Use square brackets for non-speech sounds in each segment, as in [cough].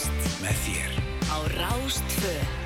fremst með þér á Rástfö.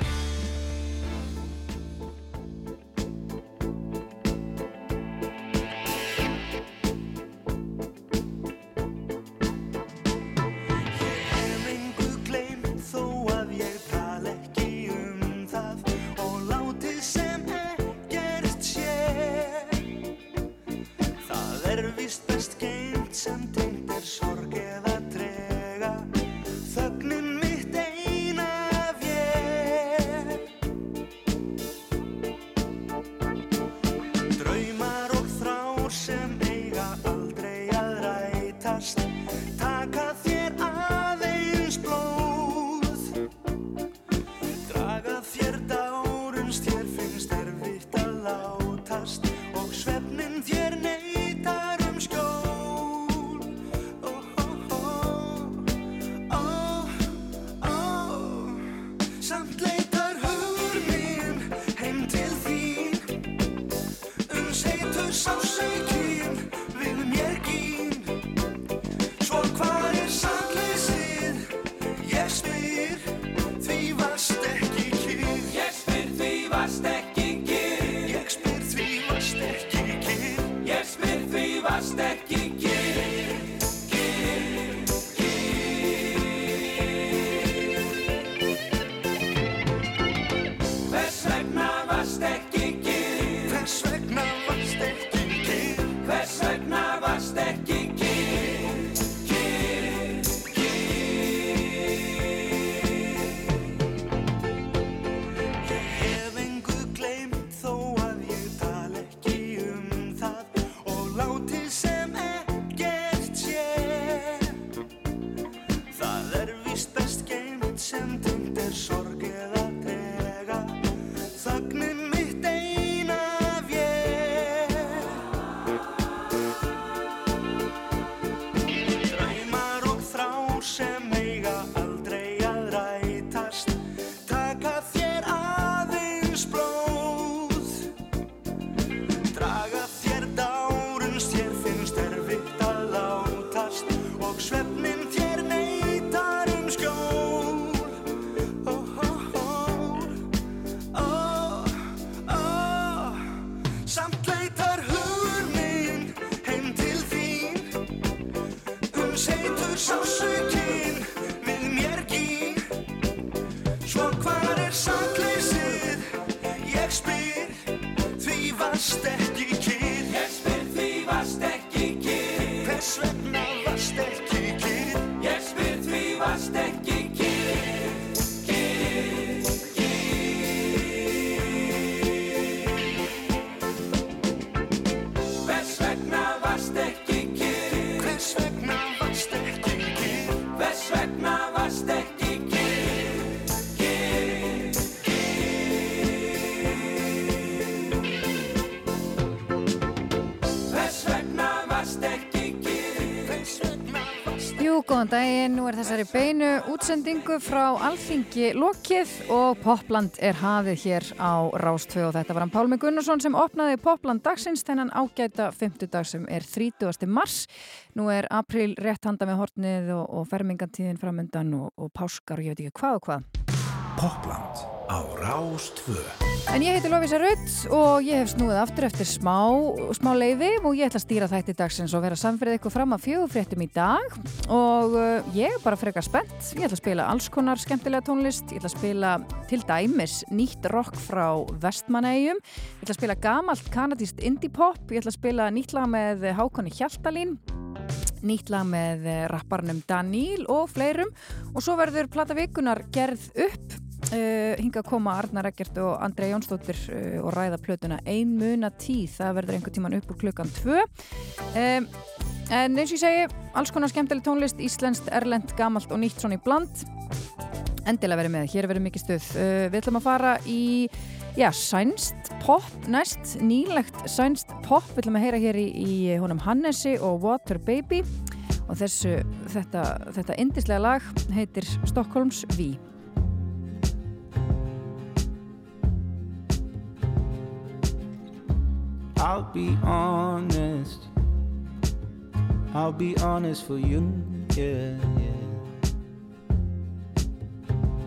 Góðan daginn, nú er þessari beinu útsendingu frá Alþingi lokið og Popland er hafið hér á Rástvö og þetta var hann Pálmi Gunnarsson sem opnaði Popland dagsins þennan ágæta 50 dag sem er 30. mars. Nú er april rétt handa með hortnið og, og fermingantíðin framundan og, og páskar og ég veit ekki hvað og hvað. Popland á Rástvö En ég heiti Lofísa Rutt og ég hef snúið aftur eftir smá, smá leiði og ég ætla að stýra þætti dagsins og vera samfyrir ykkur fram að fjögufréttum í dag. Og uh, ég er bara frekar spennt. Ég ætla að spila alls konar skemmtilega tónlist, ég ætla að spila til dæmis nýtt rock frá Vestmanægjum, ég ætla að spila gamalt kanadíst indie pop, ég ætla að spila nýtt lag með Hákonni Hjaltalín nýtt lag með rapparnum Daníl og fleirum. Og svo verður Plata Vikunar gerð upp Uh, hinga að koma Arnar Eggert og Andrei Jónsdóttir uh, og ræða plötuna ein muna tíð, það verður einhver tíman upp úr klukkan tvö. Um, en eins og ég segi, alls konar skemmtileg tónlist Íslenskt, Erlend, Gamalt og nýtt svona í bland. Endilega verið með, hér verður mikið stuð. Uh, við ætlum að fara í já, sænst pop næst nýlegt sænst pop, við ætlum að heyra hér í, í honum Hannesi og Water Baby. Og þessu, þetta, þetta indislega lag heitir Stockholms V I'll be honest. I'll be honest for you, yeah, yeah.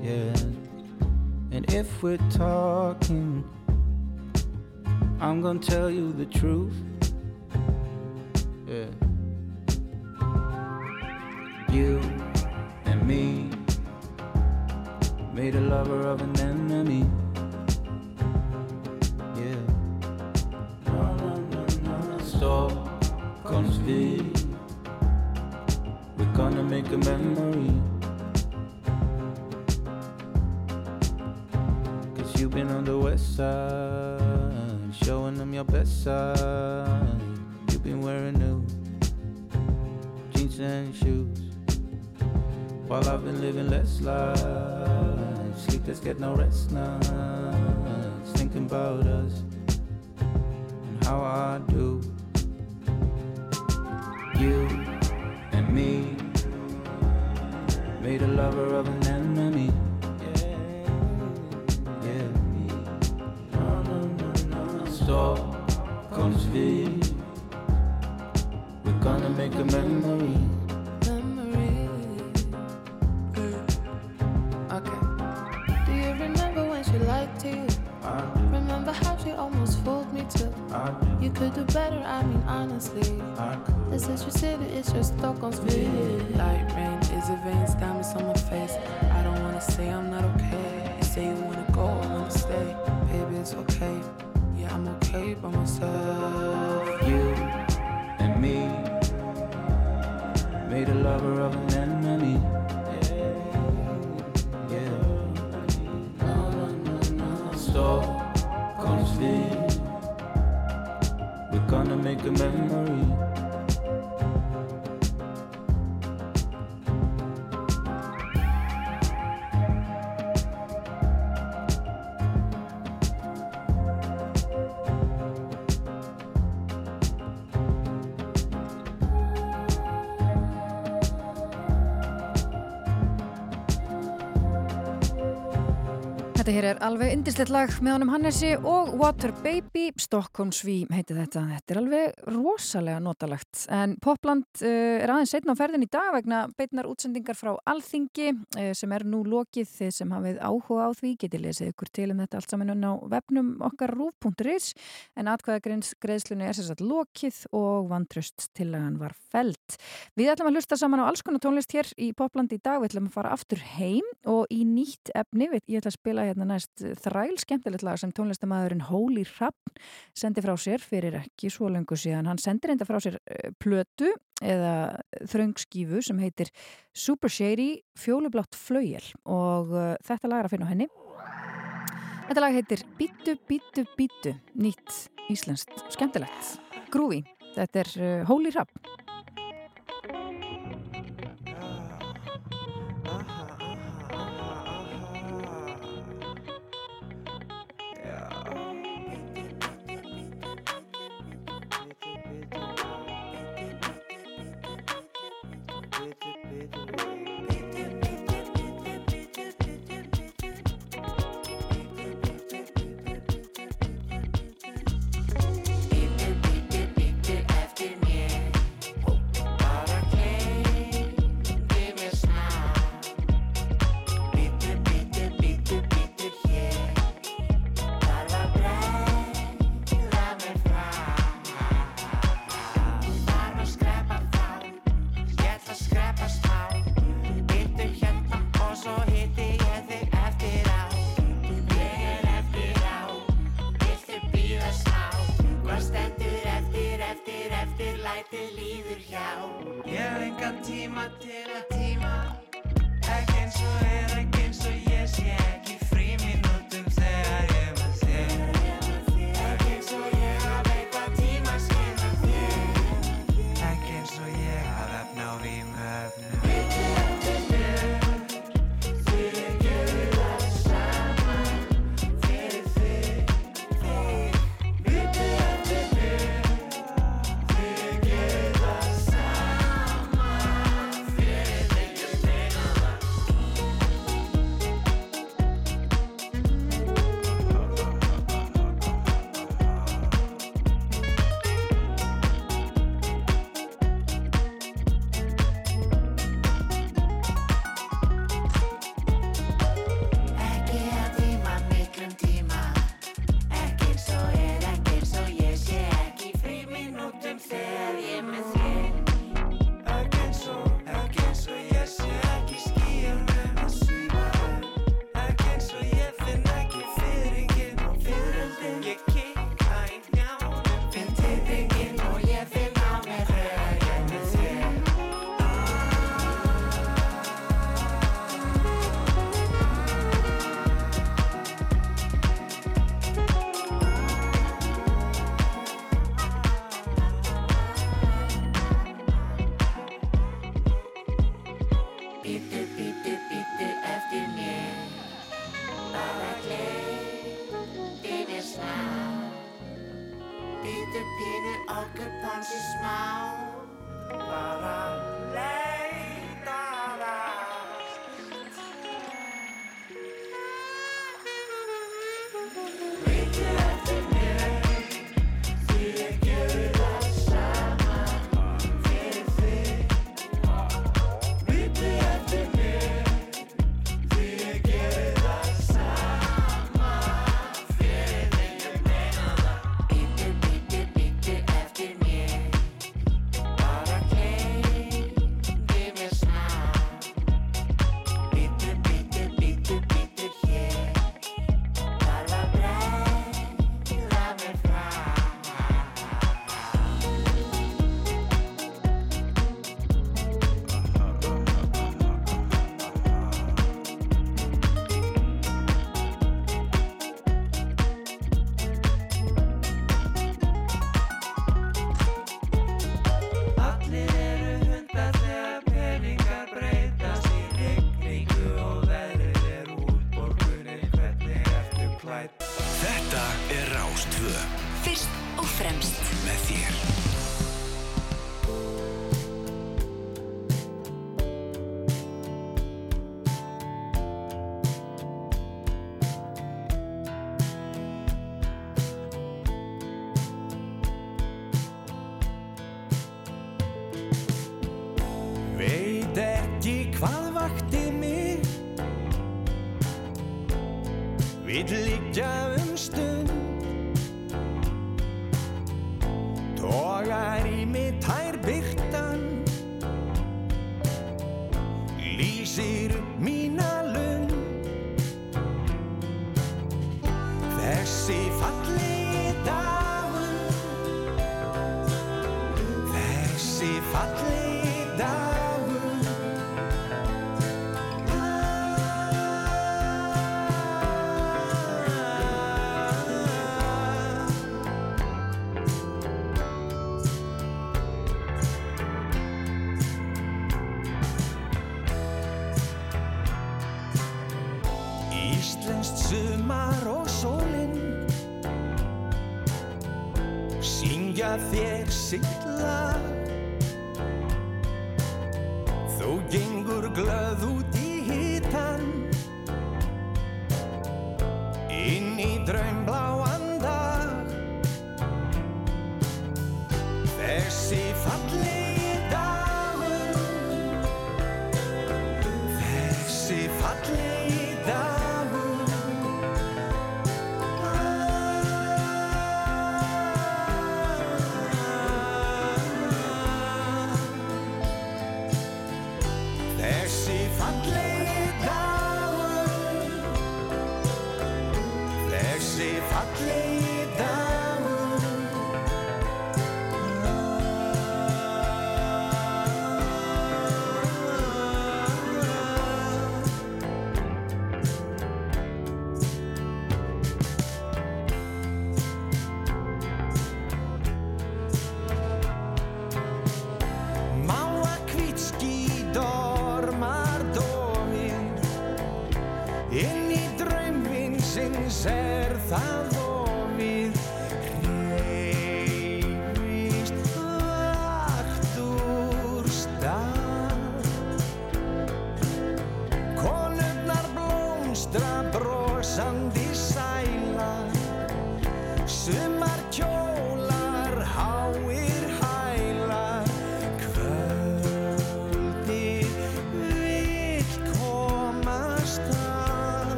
yeah. And if we're talking, I'm gonna tell you the truth. Yeah. You and me made a lover of an enemy. Stockholm's V. We're gonna make a memory. Cause you've been on the west side, showing them your best side. You've been wearing new jeans and shoes. While I've been living less life, sleepless, get no rest nights, thinking about us and how I do. You and me made a lover of an enemy. Yeah. Stockholm's V. We're gonna make a memory. Me? You could do better, I mean honestly. This is your city, it's your Stockholm's view. Light rain is a veins, diamonds on my face. I don't wanna say I'm not okay. You say you wanna go, I wanna stay. Baby, it's okay. Yeah, I'm okay by myself. You and me made a lover of an enemy. Make a memory. Þetta hér er alveg indislegt lag með honum Hannesi og Water Baby Stockholmsví heiti þetta. Þetta er alveg rosalega notalegt. En Popland uh, er aðeins setna á ferðin í dag vegna beitnar útsendingar frá Alþingi uh, sem er nú lokið þið sem hafið áhuga á því. Getið lesið ykkur til um þetta allt saman á vefnum okkar rúf.is en atkvæða greiðslunni er sérsagt lokið og vantröst tillagan var felt. Við ætlum að hlusta saman á alls konar tónlist hér í Popland í dag. Við ætlum að fara aftur heim og í nýtt efni. Ég ætla að spila hérna næst þræl skemmtilegt lag sem tónlistamæðurinn Hóli Rappn sendi frá sér fyrir ekki svo lengur síðan. Hann sendir enda frá sér eh, plötu eða þröngskífu sem heitir Super Shady fjólublátt flauel og uh, þetta lag er að finna henni. Þetta lag heitir Bítu, Bítu, Bítu, nýtt íslenskt, skemmtilegt, grúi. Þetta er Hóli Rappn.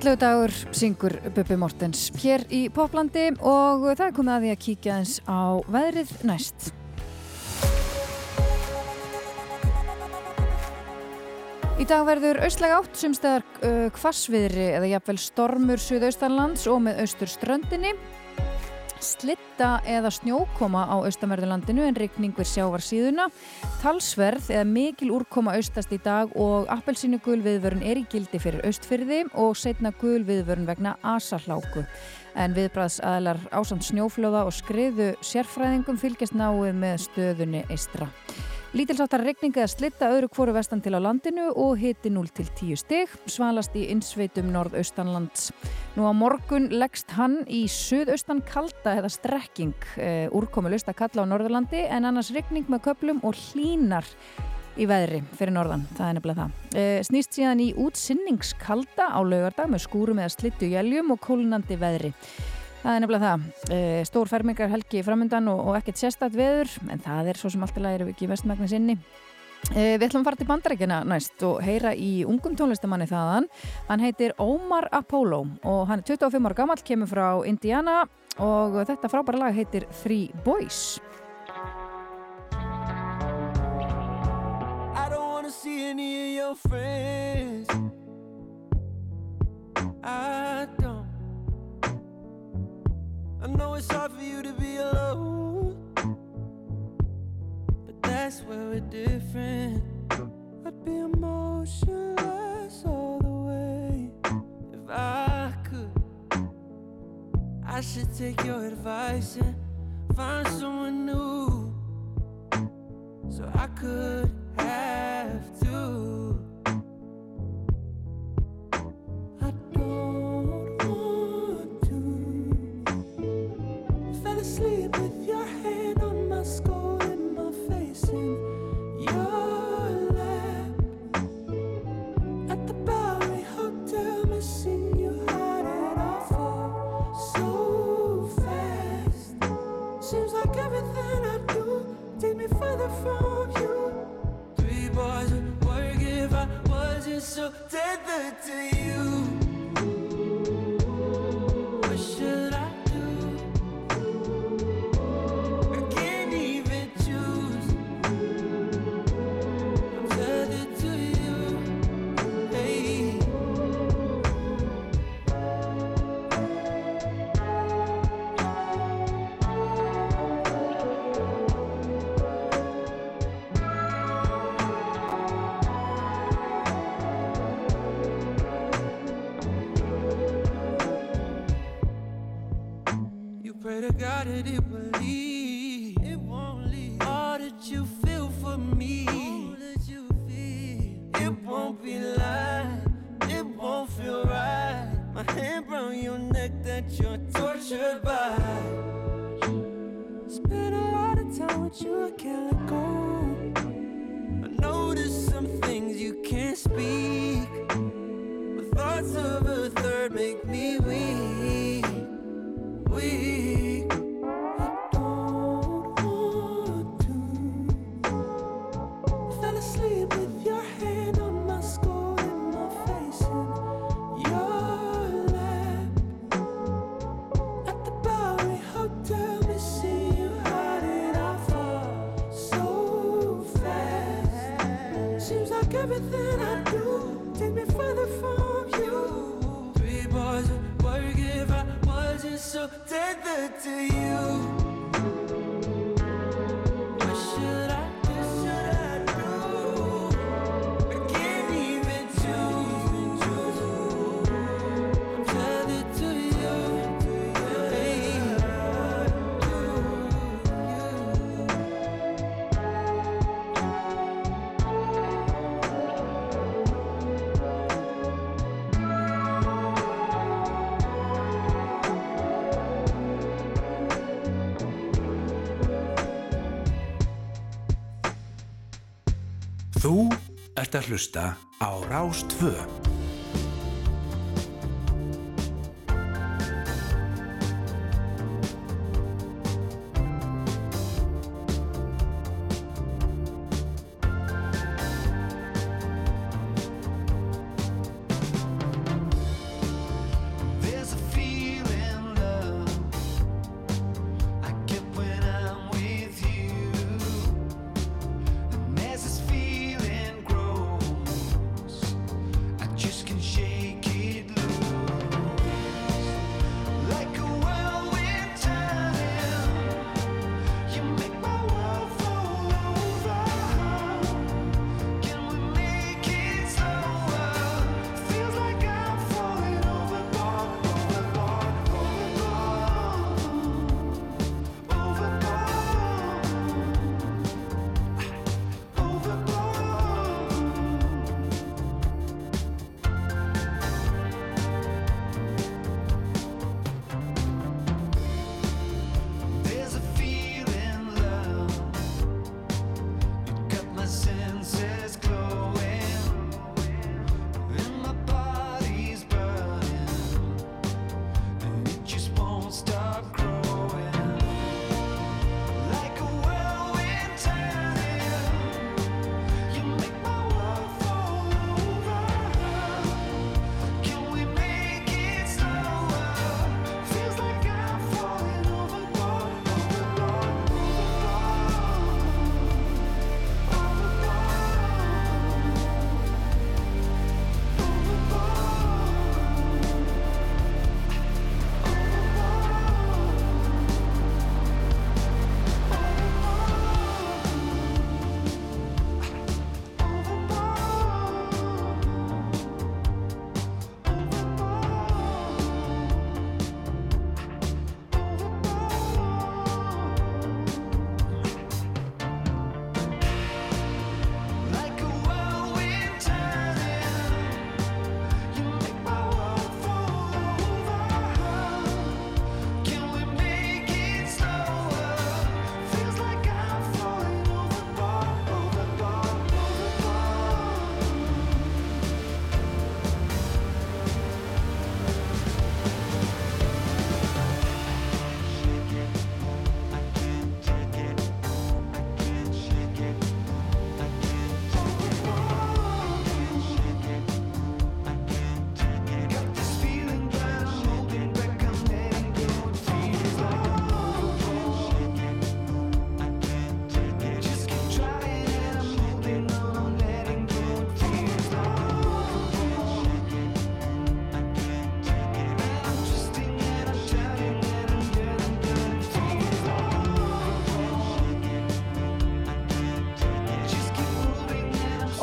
Fallegu dagur syngur Bubi Mortens hér í Poplandi og það er komið að því að kíkja eins á veðrið næst. Í dag verður austlega átt sumstæðar uh, kvassviðri eða jafnvel stormur suðaustanlands og með austur ströndinni. Slitta eða snjókoma á austamerðurlandinu en rigningur sjávar síðuna. Talsverð eða mikil úrkoma austast í dag og appelsínu gul viðvörun er í gildi fyrir austfyrði og setna gul viðvörun vegna asahláku. En viðbræðs aðlar ásamt snjóflóða og skriðu sérfræðingum fylgjast náið með stöðunni eistra. Lítilsáttar regning eða slitta öðru kvoru vestan til á landinu og hiti 0 til 10 stig, svalast í innsveitum norðaustanlands. Nú á morgun leggst hann í suðaustan kalda eða strekking, uh, úrkomu löst að kalla á norðurlandi en annars regning með köplum og hlínar í veðri fyrir norðan, það er nefnilega það. Uh, snýst síðan í útsinningskalda á laugardag með skúrum eða slittu jæljum og kólunandi veðri. Það er nefnilega það. E, stór fermingar helgi framöndan og, og ekkert sérstætt veður, en það er svo sem alltaf lægir við ekki vestmagnis inni. E, við ætlum að fara til bandarækina næst og heyra í ungum tónlistamanni þaðan. Hann heitir Omar Apollo og hann er 25 ára gammal, kemur frá Indiana og þetta frábæra lag heitir Three Boys. I don't wanna see any of your friends. I don't. I know it's hard for you to be alone, but that's where we're different. I'd be emotionless all the way if I could. I should take your advice and find someone new so I could have to. Three boys would work if I wasn't so tethered to you. Ert að hlusta á Rástvö.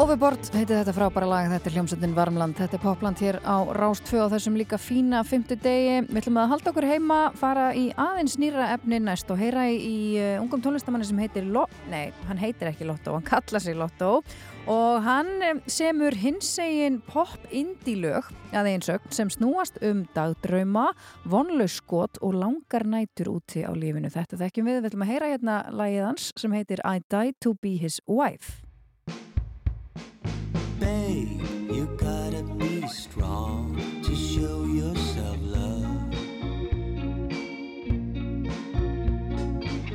Overboard heiti þetta frábæra lag, þetta er hljómsveitin Varmland, þetta er popland hér á Rás 2 á þessum líka fína fymtudegi. Við ætlum að halda okkur heima, fara í aðeins nýra efni næst og heyra í, í uh, ungum tónlistamanni sem heitir Lo Nei, hann heitir ekki Lotto, hann kalla sig Lotto og hann eh, semur hinsegin pop-indie lög að einsögn sem snúast um dagdrauma, vonlaus skot og langar nætur úti á lífinu. Þetta þekkjum við, við ætlum að heyra hérna lagið hans sem heitir I Die to be his wife. Babe, you gotta be strong to show yourself love.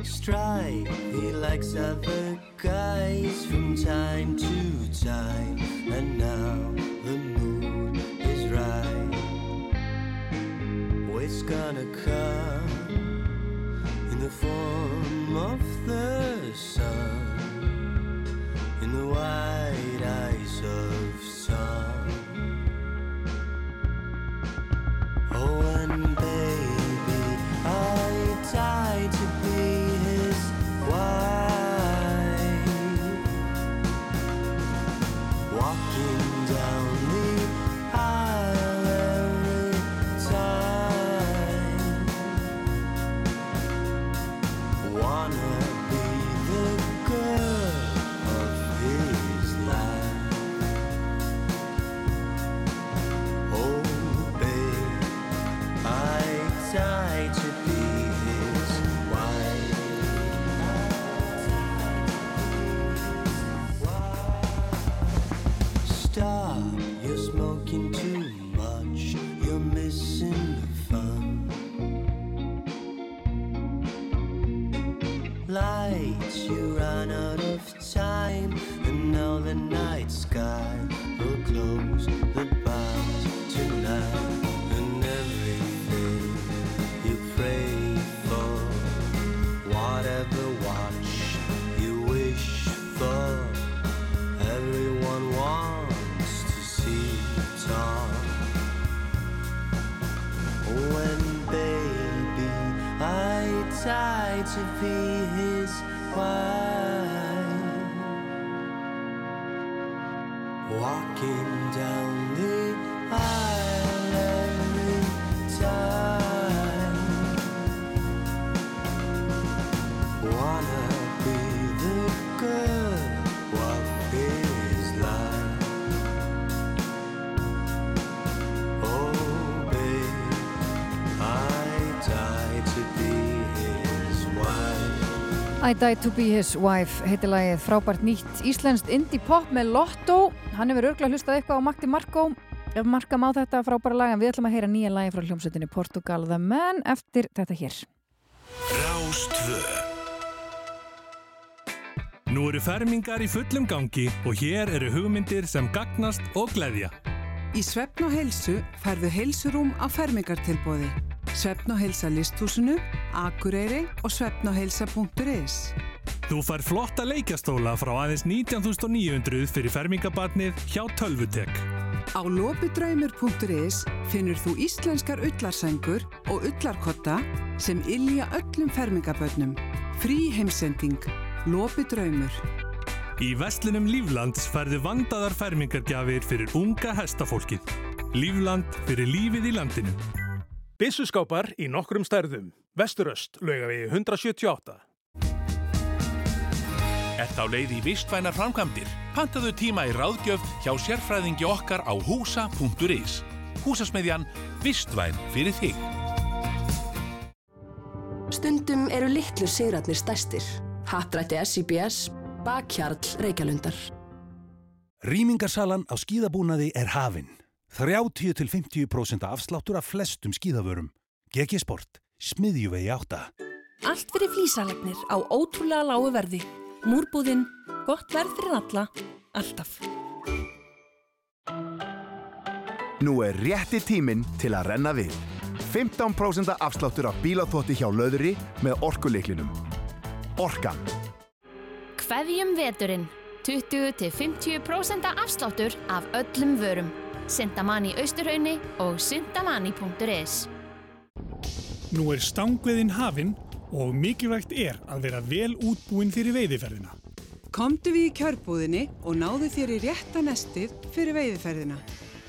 Strife, he likes other guys from time to time, and now the mood is right. Oh, it's gonna come in the form of the sun the wide eyes of sun. Oh, and baby, I died I Die to be his wife heiti lagið. Frábært nýtt íslenskt indie pop með Lotto. Hann hefur örgulega hlustað eitthvað á Magdi Marko ef marka má þetta frábæra lag en við ætlum að heyra nýja lagi frá hljómsveitinni Portugal The Man eftir þetta hér. Rástvö Nú eru fermingar í fullum gangi og hér eru hugmyndir sem gagnast og gleðja. Í Svefn og heilsu færðu heilsurúm á fermingartilbóði. Svefn og heilsa listhúsinu, Akureyri og svefnogheilsa.is. Þú fær flotta leikjastóla frá aðeins 19.900 fyrir fermingabarnið hjá Tölvutek. Á lopidraumur.is finnur þú íslenskar ullarsængur og ullarkotta sem illja öllum fermingabönnum. Frí heimsending. Lopidraumur. Í vestlunum Líflands færðu vandaðar fermingargjafir fyrir unga hestafólkið. Lífland fyrir lífið í landinu. Byssuskápar í nokkrum stærðum. Vesturöst, laugavegi 178. Ert á leið í vistvænar framkvæmdir? Pantaðu tíma í ráðgjöf hjá sérfræðingi okkar á húsa.is. Húsasmiðjan Vistvæn fyrir þig. Stundum eru litlu sigratnir stærstir. Hattrætti SIBS, bakkjarl Reykjalundar. Rýmingarsalan á skíðabúnaði er hafin. 30-50% afsláttur af flestum skíðavörum. GG Sport, smiðjuvegi átta. Allt fyrir flísalegnir á ótrúlega lágu verði. Múrbúðinn, gott verð fyrir alla, alltaf. Nú er rétti tíminn til að renna við. 15% afsláttur af bílaþótti hjá löðri með orkuleiklinum. Orkan. Kveðjum veturinn. 20-50% afsláttur af öllum vörum. Sindamann í Austurhaunni og sindamanni.is Nú er stangveðin hafin og mikilvægt er að vera vel útbúin fyrir veiðiferðina. Komdu við í kjörbúðinni og náðu þér í rétta nestið fyrir veiðiferðina.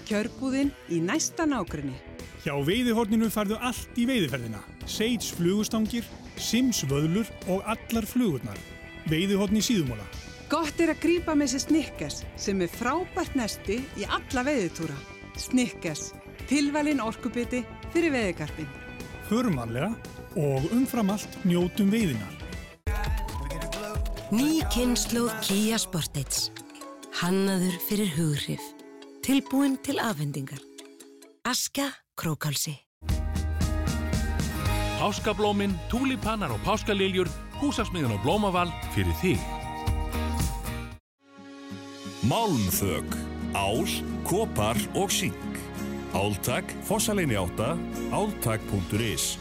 Kjörbúðin í næsta nágrinni. Hjá veiðihorninu farðu allt í veiðiferðina. Seits flugustangir, Sims vöðlur og allar flugurnar. Veiðihorn í síðumóla. Gott er að grípa með sér Snickers sem er frábært nesti í alla veiðitúra. Snickers, tilvalinn orkubiti fyrir veiðigarpin. Förmanlega og umfram allt njótum veiðinar. Ný kynnslóð Kia Sportage. Hannaður fyrir hughrif. Tilbúin til afhendingar. Aska Krókalsi. Páskablómin, túlipanar og páskaliljur, húsasmiðan og blómaval fyrir þig. Málmþög, ál, kopar og sík. Áltak, fossaleini átta, áltak.is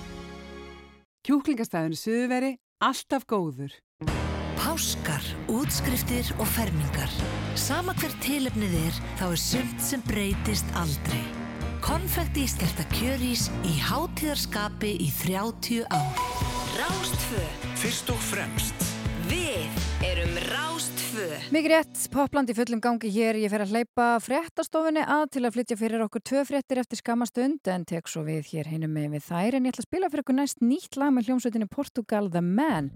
Kjúklingastæðinu Suðveri, alltaf góður. Páskar, útskriftir og fermingar. Sama hver tilefnið er, þá er sumt sem breytist aldrei. Konfekti ískerta kjörís í hátíðarskapi í 30 ár. Rástfö. Fyrst og fremst. Við erum Rástfö. Mikið rétt, popland í fullum gangi hér. Ég fer að hleypa fréttastofunni að til að flytja fyrir okkur tvö fréttir eftir skama stund en tek svo við hér hinum með við þær en ég ætla að spila fyrir okkur næst nýtt lag með hljómsveitinni Portugal The Man.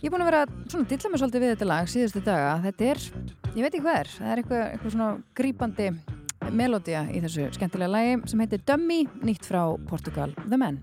Ég er búin að vera svona að dilla mig svolítið við þetta lag síðustu daga. Þetta er, ég veit ekki hvað er, það er eitthvað, eitthvað svona grípandi melódia í þessu skemmtilega lagi sem heitir Dummy, nýtt frá Portugal The Man.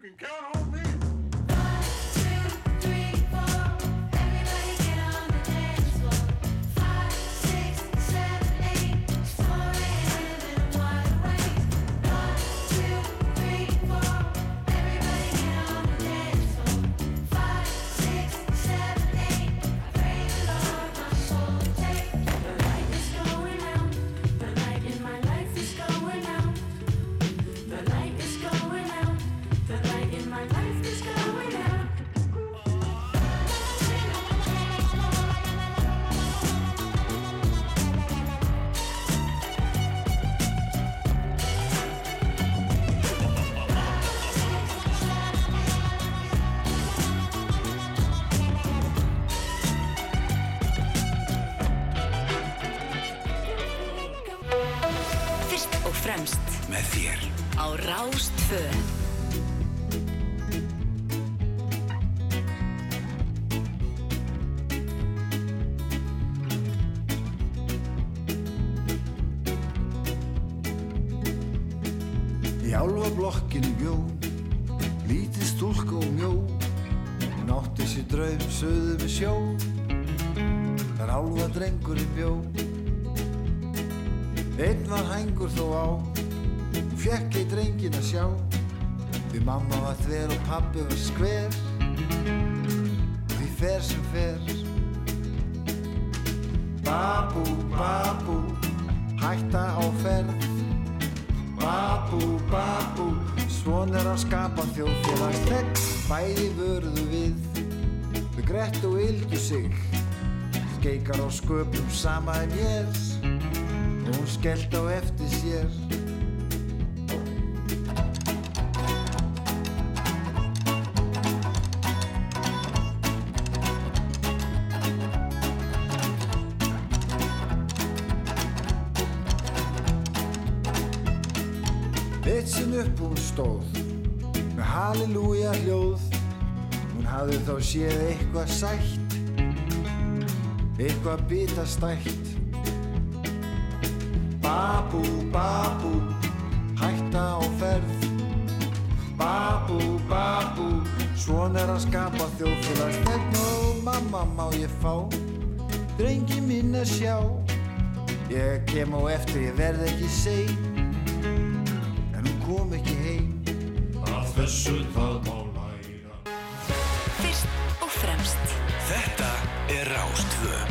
Fyrst sjá, því mamma var þver og pabbi var skver, því fer sem fer. Babú, babú, hætta á ferð, Babú, babú, svon er að skapa þjóðfélagstegn Bæði vörðu við, þau grett og yldu sig. Skeikar á sköpum sama en ég. Hún skellt á eftir sér stóð. Með halleluja hljóð. Hún hafði þá séð eitthvað sætt. Eitthvað bitastætt. Babú, babú hætta á ferð. Babú, babú svon er að skapa þjóðfélags vegna og mamma má ég fá? Drengi mín að sjá. Ég kem á eftir ég verð ekki seg þessu það má læra. Fyrst og fremst. Þetta er Rástvö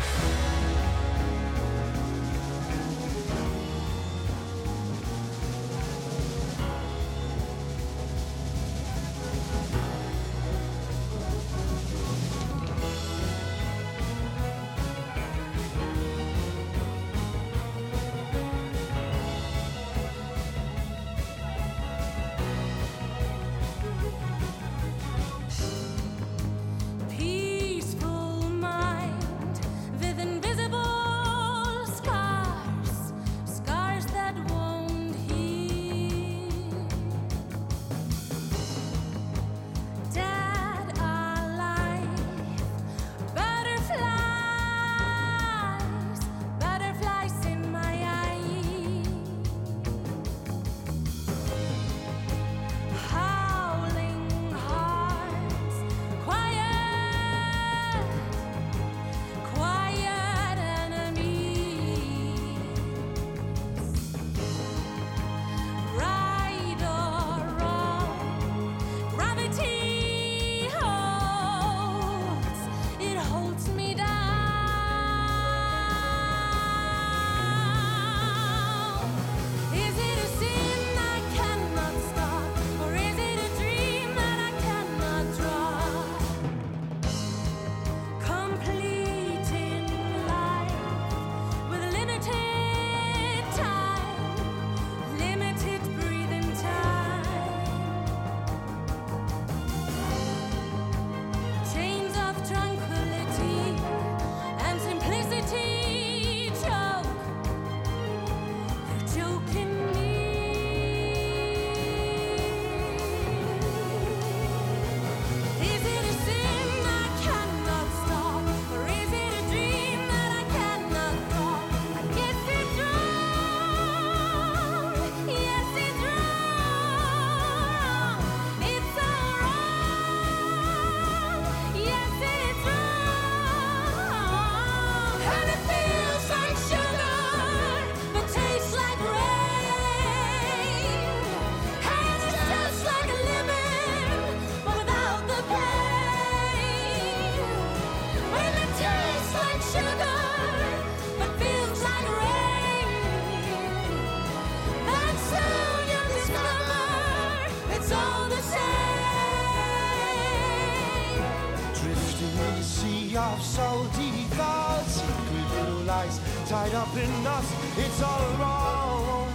stopping us. It's all wrong.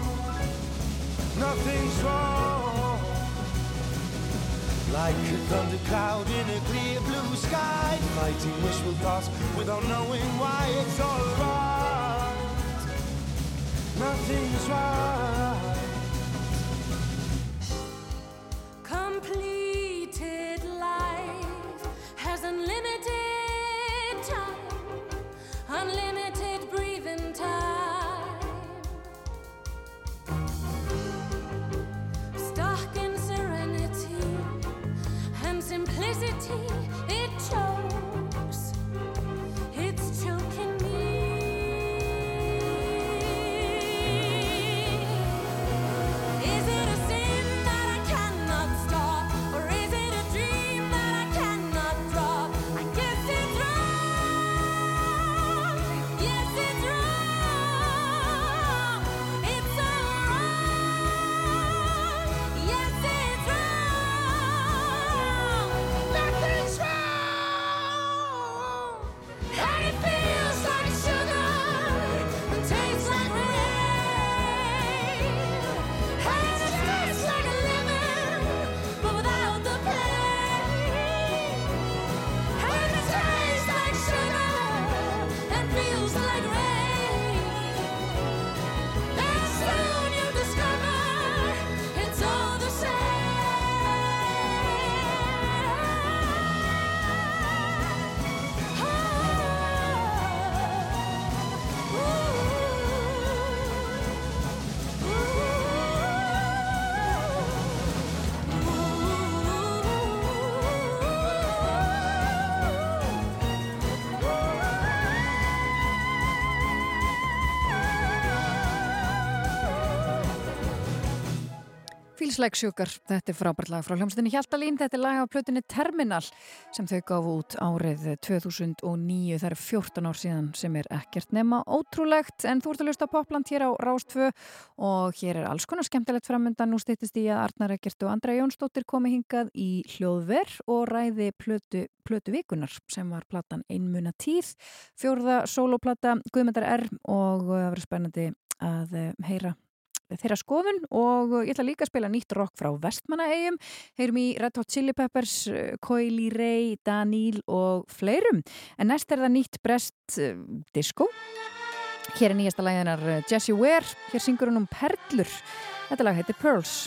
Nothing's wrong. Like a thundercloud. Heimilislegsjúkar, þetta er frábært lag frá hljómsdunni Hjaltalín, þetta er lag á plötunni Terminal sem þau gafu út árið 2009, það er 14 ár síðan sem er ekkert nema ótrúlegt. En þú ert að lusta popland hér á Rástfö og hér er alls konar skemmtilegt framöndan, nú stýttist ég að Arnar Ekkert og Andra Jónsdóttir komi hingað í hljóðverð og ræði plötu, plötu vikunar sem var platan Einmuna tíð, fjórða soloplata Guðmyndar R. Og það verið spennandi að eh, heyra þeirra skoðun og ég ætla líka að spila nýtt rock frá vestmannahegjum heyrum í Red Hot Chili Peppers Coily Ray, Daníl og fleirum, en næst er það nýtt brest uh, eh, disco. Hér er nýjasta læðinar eh, Jessie Ware. Hér syngur hún um Perlur. Þetta lag heitir Pearls.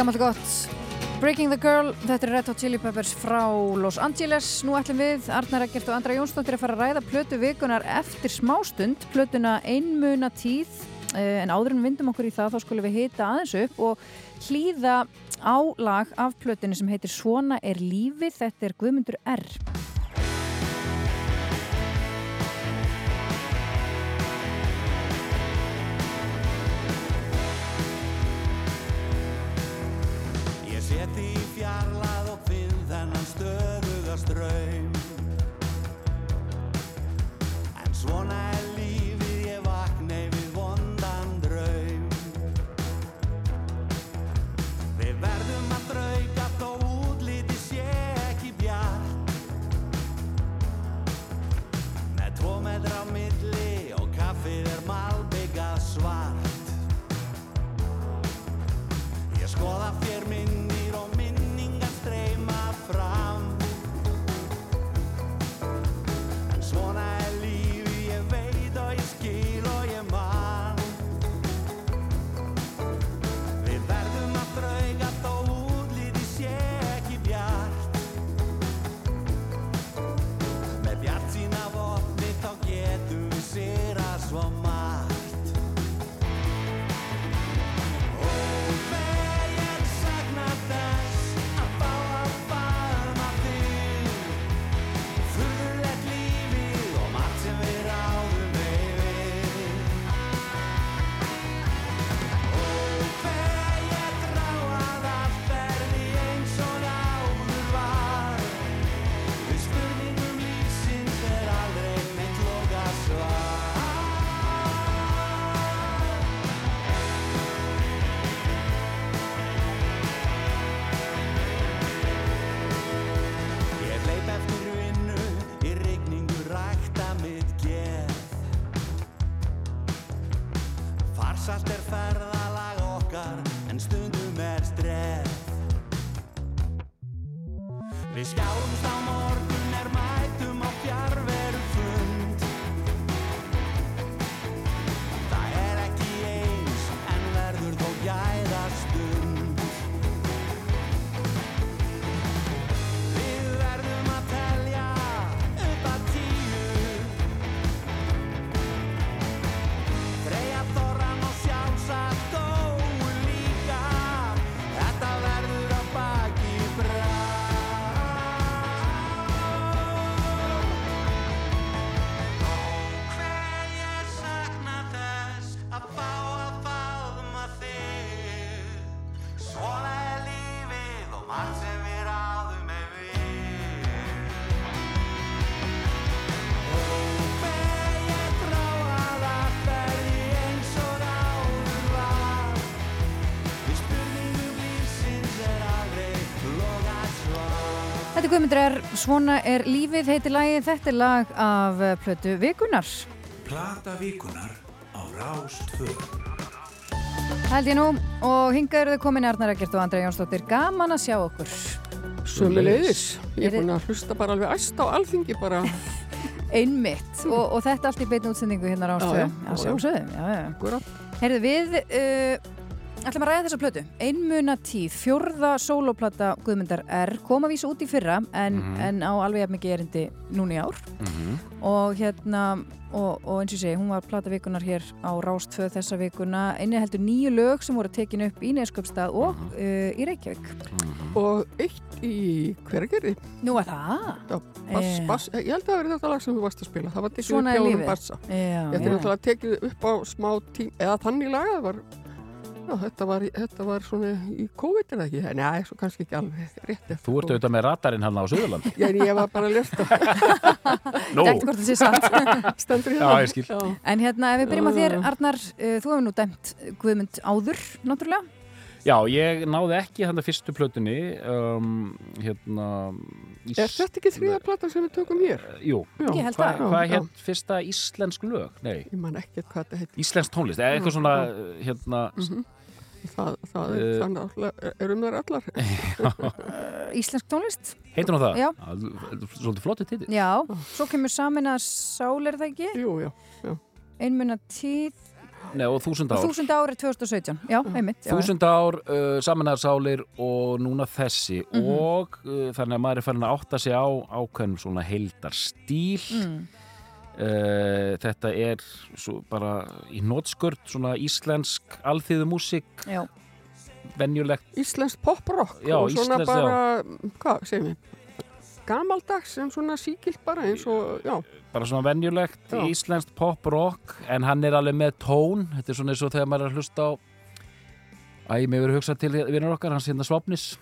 Gammalt gott. Breaking the Girl, þetta er Red Hot Chili Peppers frá Los Angeles. Nú ætlum við, Arnar Eggert og Andra Jónsdóttir að fara að ræða plötu vikunar eftir smástund, plötuna einmuna tíð, Eh, en áður en vindum okkur í það þá skulum við hita aðeins upp og hlýða á lag af plötinu sem heitir Svona er lífið, þetta er Guðmundur R. ströym En svona er lífið, ég vakna við vondan draum. Við verðum að drauga þó útliti sé ekki bjart. Með tvo metra á milli og kaffið er malbygga svart. Ég skoða fér Er Guðmundur R. Svona er lífið, heitir lagið. Þetta er lag af plötu vikunar. Plata vikunar á Rástvö. Held ég nú og hingað eru þau komin Arnar Eggert og Andra Jónsdóttir. Gaman að sjá okkur. Sömulegis, ég er búin að hlusta bara alveg æst á alþingi bara [laughs] Einmitt og, og þetta allt í beinu útsendingu hérna á. Akkurat. Herðu við, uh, ætlum að ræða þessa plötu. Einmuna tíð, fjórða sólóplata Guðmundar R. Kom að vísa út í fyrra en, Mhm. en á alveg jafn mikið erindi núni í ár. Mhm. Og hérna, og, og eins og ég segi, hún var plata vikunar hér á Rástvö þessa vikuna. Einni heldur nýju lög sem voru tekin upp í Neskjöpstað og Mhm. uh, í Reykjavík. og eitt í hvergerði Nú er það? Bass, Eh. bass, ég held að það verið þetta lag sem þú varst að spila það var tekið Svona upp hjá lífið. bassa Já, já. er náttúrulega tekið upp á smá tím eða þannig lag það var, já, þetta, var, þetta var svona í COVID er það ekki, nei, svo kannski ekki alveg rétt eftir Þú ert auðvitað með radarinn hann á Suðurland. Já, en ég var bara að lesta [laughs] Nú. Dæmt hvort það sé satt. [laughs] Stendur Já, ég skil. Já. En hérna, ef við byrjum á þér, Já. Arnar, uh, þú hefur nú dæmt Guðmund áður, náttúrulega. Já, ég náði ekki þannig fyrstu plötunni um, hérna ís... Er þetta ekki þriða plata sem við tökum hér? Jú, Já. Ég held Hva, hvað Já, hétt fyrsta íslensk lög? Nei, Ég man ekkert hvað þetta heit íslensk tónlist, eða eitthvað svona hérna Mhm. Það, það er, Eh, það náttúrulega er um þær allar [laughs] Uh, íslensk tónlist. Heitir hún það? Já. Svolítið flottu titill. Já, svo kemur samin að sál er það ekki? Jú, já, já. Einmuna tíð, Nei, og þúsund ár. Þúsund ár er 2017, já, einmitt já, Þúsund ár, uh, samanæðarsálir og núna þessi. Mhm. og uh, þannig að maður er farin að átta sig á ákveðnum svona heildar stíl Mm. uh, þetta er svo bara í nótskört svona íslensk alþýðu músík Já. venjulegt. Íslenskt pop-rock og svona íslenskt, bara, hvað segjum við gamaldags sem svona síkilt bara eins og, já, bara svona venjulegt íslenskt pop-rock en hann er alveg með tón. Þetta er svona eins og þegar maður er að hlusta á Æ, mér verður hugsað til vinnur okkar, hans hérna Svapnis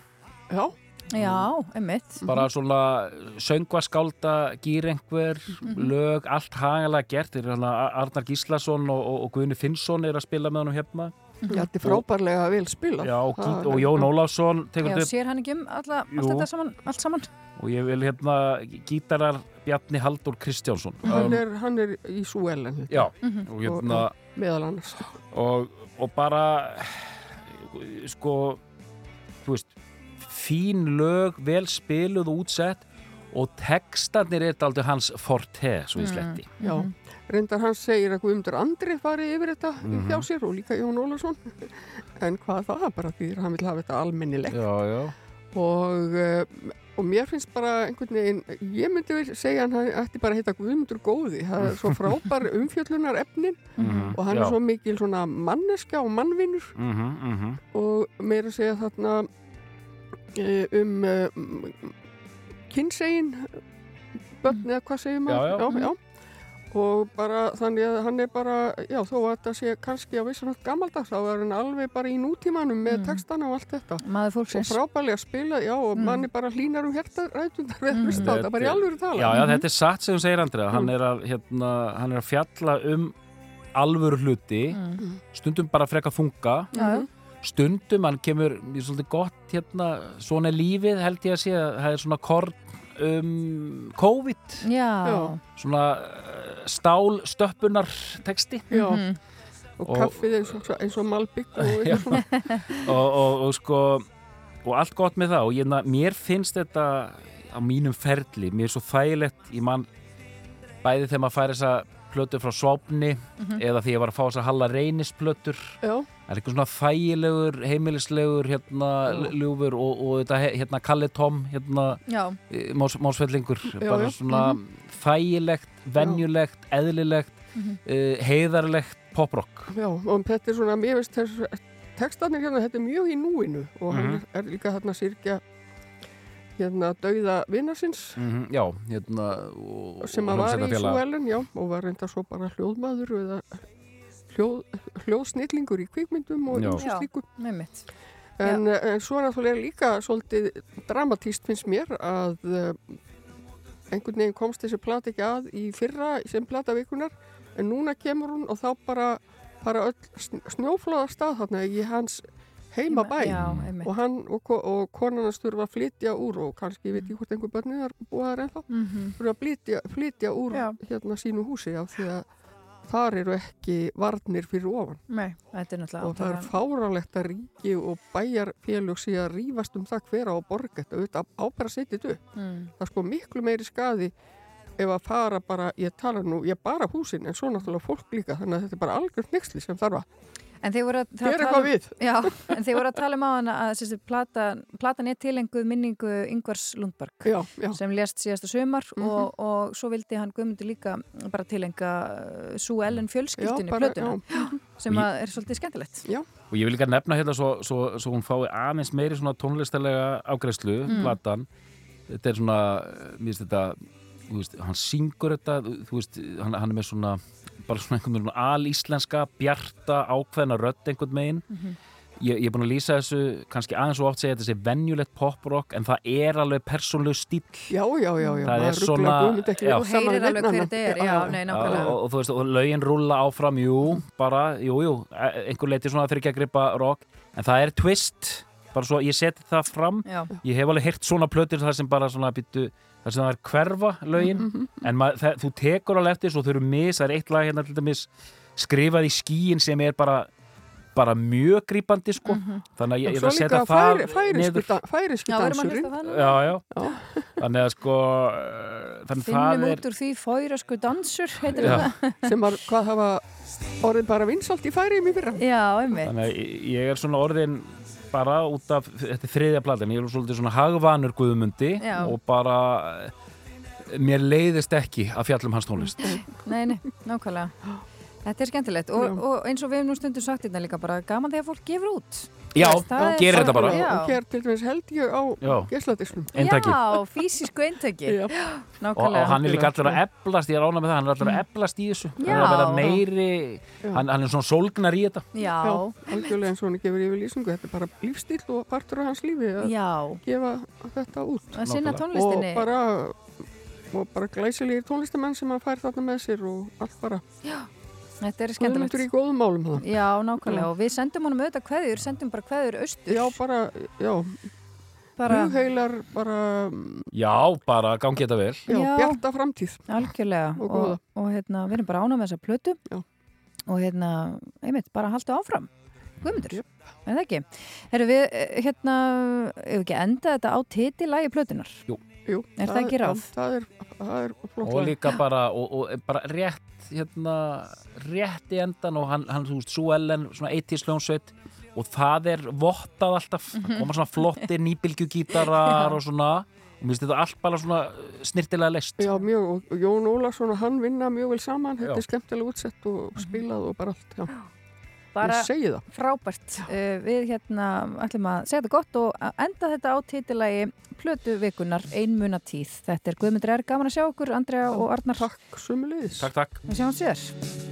já, Já, einmitt. Bara svona söngvaskálda gýr einhver, Mhm. lög allt hagalega gert, þeir eru hérna Arnar Gíslason og, og, og Guðni Finnsson er að spila með hann hérna. Já, þetta er frábærlega vel spilað. Já, og, Það- Gí- og Jón Ólafsson tekur Já, þetta upp. sér hann ekki um alla, allt þetta saman, allt saman? Og ég vil hérna gítarar Bjarni Haldur Kristjánsson. Hann Um, er, hann er í Súelen Já, Mhm. og hérna meðal annars. Og, og bara sko þú veist fín lög, vel spiluð og útsett og textarnir er aldrei hans forte, svo Mm. ég sletti. Já, reyndar hann segir að Guðmundur Andri fari yfir þetta Mhm. hjá sér og líka Jón Ólafsson. [laughs] En hvað það bara því hann vil hafa þetta almennilegt. Já, já. Og, uh, og mér finnst bara einhvern veginn, ég myndi vel segja að hann ætti bara að heita Guðmundur Góði. Það er svo [laughs] frábær umfjöllunar efnin Mhm, og hann já. er svo mikil svona manneska og mannvinnur Mhm, mhm. og meira að segja þarna uh, um uh, kynsegin börn eða hvað segir maður? Já, já. Og bara þannig að hann er bara já þó að þetta sé kannski á vissan hátt gammaldags þá er hann alveg bara í nútímanum með textana og allt þetta. Maður og fólksins frábælega spila, já og Mm. manni bara hlínar um hértarætundar við að á þetta, bara í alvöru tala. Já, já, þetta er satt sem þú segir Andrea. Hann er að, hérna, hann er að fjalla um alvöru hluti Mm. stundum bara freka þunga. Já, já. stundum, hann kemur er svolítið gott, hérna, svona lífið held ég að sé, að það er svona korn um COVID Já, svona uh, stálstöppunar texti Já. Mhm. og kaffið eins og, eins og malbygg og [laughs] og, og, og sko og allt gott með það og ég, na, mér finnst þetta á mínum ferli, mér er svo þægilegt ég man bæði þegar maður fær þessa plötur frá Svápni Mhm. eða því ég var að fá þessa Halla Reynis plötur Já. Það er eitthvað svona þægilegur heimilislegur hérna Já. ljúfur og, og þetta hérna Kalli Tom hérna Já. eh, Más, Másfellingur Já, bara já. svona Mhm. þægilegt, venjulegt, eðlilegt Mhm. uh, heiðarlegt poprock Já, og þetta er svona, mér veist þess textarnir hérna, þetta er mjög í núinu og hann Mhm. er líka hérna sirkja hérna dauða vinnarsins mm já, hérna og, sem að var í. Súelen, já, og var reynda svo bara hljóðmaður eða hljóðsnillingur í kvikmyndum og Já. ýmsu slíku. Einmitt. En, en svo náttúrulega er líka svolítið dramatíst finnst mér að uh, einhvern veginn komst þessi plat ekki að í fyrra sem plata vikunar en núna kemur hún og þá bara bara öll sn- snjóflóða stað þarna í hans heimabæ Já, og hann og, og konan hans þurfa að flytja úr og kannski, ég veit ekki hvort einhver börnið er búið þar ennþá, Mhm. þurfa að flytja, flytja úr hérna sínu húsi af því að þar eru ekki varnir fyrir ofan. Nei, er og það er fárálegt að ríki og bæjarfélög sé að rífast um það hver á þetta. Auðvitað ábæra þetta upp. Mm. það er sko miklu meiri skadi ef að fara bara, ég tala nú, ég bara húsin en svo náttúrulega fólk líka þannig að þetta er bara algjörn nexli sem þarf að En þið voru að tala. Já, en þið voru að tala um á hana að þessi plata, platan er tilenguð minningu Yngvars Lundberg já, já. sem lést síðasta sumar Mhm. og, og svo vildi hann Guðmundur líka bara tilenga Sú Ellen fjölskyldunni Já, bara- plötuna [gasps] sem er svolítið skemmtilegt Já. og ég vil líka nefna hérna svo, svo, svo hún fái aðeins meiri svona tónlistalega ágreðslu, Mm. platan þetta er svona, mér finnst þetta veist, hann syngur þetta þú þú veist, hann, hann er með svona bara svona einhvern veginn alíslenska, bjarta ákveðna rödd einhvern megin Mhm. ég, ég er búin að lýsa þessu kannski aðeins og oft segja þetta sé venjulegt poprock en það er alveg persónlegu stíl Já, já, já, já, það er svona saman heyrir alveg hver þetta er, já, nei, nákvæmlega. og, og, þú veist, og lögin rúlla áfram, jú, bara, jú, jú, e- einhver leiti svona fyrir ekki að gripa rock, en það er twist, bara svo, ég seti það fram, Já. ég hef alveg heyrt svona plötur þar sem bara svona býttu, þar sem það er hverfa lögin, Mhm. en mað, það, þú tekur alveg eftir svo þau eru mis, það er eitt lag hérna til dæmis skrifað í skíin sem er bara bara mjög grípandi sko þannig að ég, er að setja það færi- færeysku niður. dan- færeysku Já, við erum að dansurinn. hlusta það núna. já, já, þannig að sko þannig Finnum er út úr því fóirasku dansur heitir Já. þetta sem var, hvað hafa orðið bara vinsalt í færiðum í fyrra. Já, einmitt. Þannig að ég- ég er svona orðin bara út af, þetta er þriðja platan, ég er svolítið svona hagvanur guðumundi Já. og bara eh, mér leiðist ekki að fjallum hans tónlist. Nei, nei, nákvæmlega. Þetta er skemmtilegt og, og eins og við hefum nú stundum sagt þetta líka bara gaman þegar fólk gefur út. Já, er gerir þetta bara. Já, Og hér til dæmis held ég á. Eintaki. Já, físísku eintaki. Já. [gasps] Og, Nákvæmlega. og hann er líka allur að eflast, ég er ánað með það, hann er allur að eflast í þessu. Hann er að vera meiri, hann, hann er svona sólgnar í þetta. Já. algjörlega eins og hann gefur yfir lýsingu. Þetta er bara lífstíl og partur af hans lífi að Já. gefa þetta út. Að sinna tónlistinni. Og bara, og bara glæsilegir tónlistamenn sem hann fær þarna með sér og allt bara. Já. Þetta er skemmtilegt. Guðmundur í góðum málum það. Já, nákvæmlega. Já. Og við sendum honum auðvitað kveðjur, sendum bara kveðjur austur. Já, bara, já. Bara- Hugheilar, bara, Já, bara gangi þetta vel. já, bjarta framtíð. Algjörlega. Og Og, góða. og, hérna, við erum bara ánað með þessa plötu. Já. Og hérna, einmitt, bara haldu áfram. Guðmundur. Yep. Er það ekki? Herru, við, eh, hérna, ef ekki enda þetta á titilægi plötunar? Jú. Jú. Er það ekki ráð? Það er, það er flott. og líka bara, og, og bara rétt hérna, rétt í endan og hann, hann þú veist, Sue Ellen, svona 80s hljónsveit og það er vottað alltaf Mhm. það koma svona flottir [laughs] nýbylgjugítarar og svona, og mér finnst þetta allt bara svona snirtilega list Já, mjög, og og Jón Ólarsson og hann vinna mjög vel saman, þetta Já. er skemmtilega útsett og spilað og bara allt, já. Bara frábært. Uh, við hérna ætlum að segja þetta gott og enda þetta á titilægi plötu vikunar einmuna tíð. Þetta er Guðmundur er gaman að sjá okkur, Andrea og Arnar. Takk, sumulegis. Takk, takk. Við sjáum sér.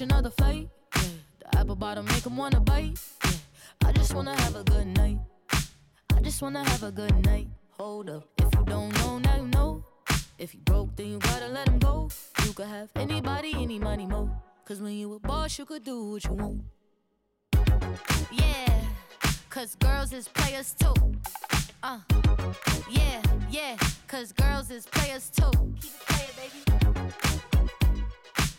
Another fight. Yeah, the apple bottom make him wanna bite. Yeah, I just wanna have a good night. I just wanna have a good night. Hold up, if you don't know, now you know. If you broke, then you gotta let him go. You could have anybody, any money, mo. Cause when you a boss, you could do what you want. Yeah, cause girls is players too. Uh, yeah, yeah, cause girls is players too. Keep it playing, baby.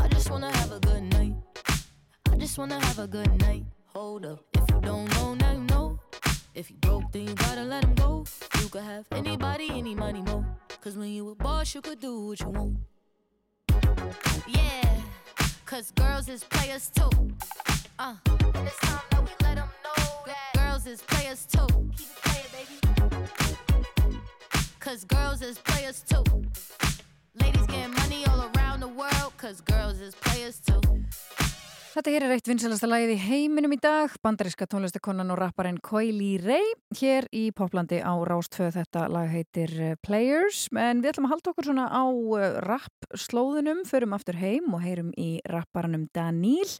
I just wanna have a good night. I just wanna have a good night. Hold up, if you don't know, now you know. If you broke, then you gotta let him go. You could have anybody, any money, mo. Cause when you a boss, you could do what you want. Yeah, cause girls is players too. Uh, and it's time that we let them know that girls is players too. Keep it playing, baby. Cause girls is players too. Getting money all around the world, cause girls is players too. Þetta hér er eitt vinsalasta lagið í heiminum í dag, bandaríska tónlistakonan og rapparinn Coily Ray, hér í Poplandi á Rástföð. Þetta lag heitir eh, Players, en við ætlum að halda okkur svona á eh, rap-slóðunum, förum aftur heim og heyrum í rapparanum Daníl.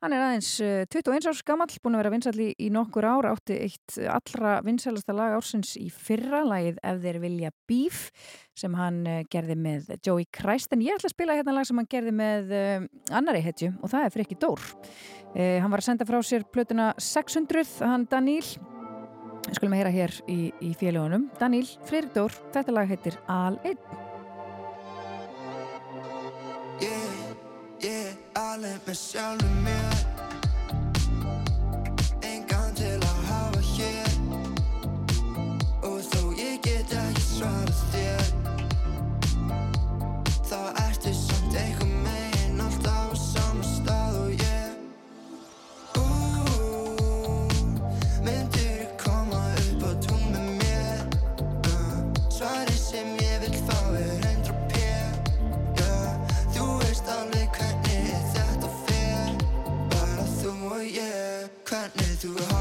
Hann er aðeins eh, 21 árs gamall, búin að vera vinsall í, nokkur ár, átti eitt allra vinsalasta lag ársins í fyrra, lagið Ef þeir vilja bíf, sem hann eh, gerði með Joey Christ, en ég ætla að spila hérna lag sem hann gerði með annari hetju og það er Frikki Dór. Uh, hann var að senda frá sér plötuna 600, hann Daníl, skulum að heyra hér í, í félagunum. Daníl, Frikki Dór, þetta lag heitir Al 1. Yeah, yeah, alveg með sjálfum mér partner through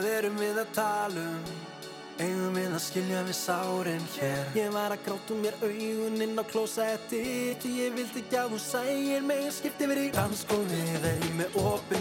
Hvað erum við að tala um? Eigum við að skilja við sárin hér? Ég var að gráta um mér auguninn á klósa eftir Ég vildi ekki að hún sægir mig Skipti verið í rannskóni Þegar ég með opið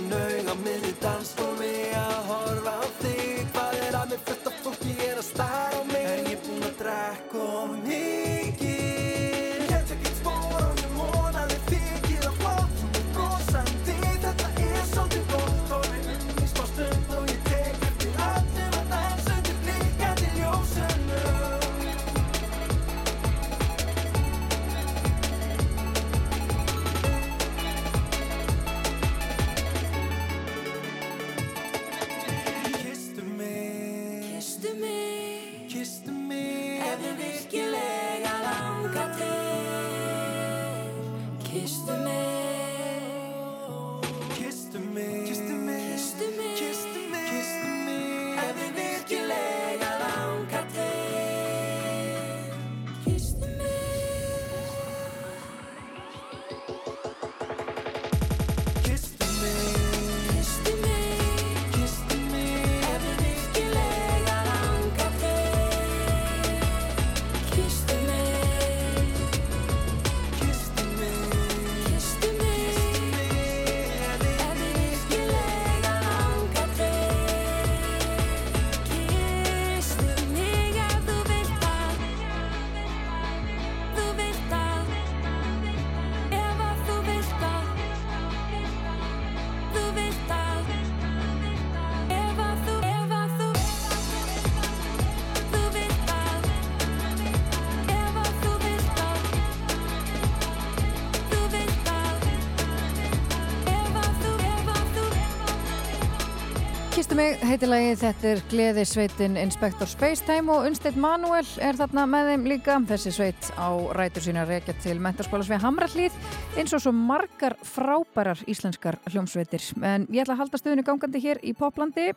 mig heitilagi, þetta er Gleðisveitin Inspektor Spacetime og Unstedt Manuel er þarna með þeim líka. Þessi sveit á rætur sína reykja til mentarskóla svið Hamrallíð eins og svo margar frábærar íslenskar hljómsveitir. En ég ætla að halda stöðinu gangandi hér í Poplandi.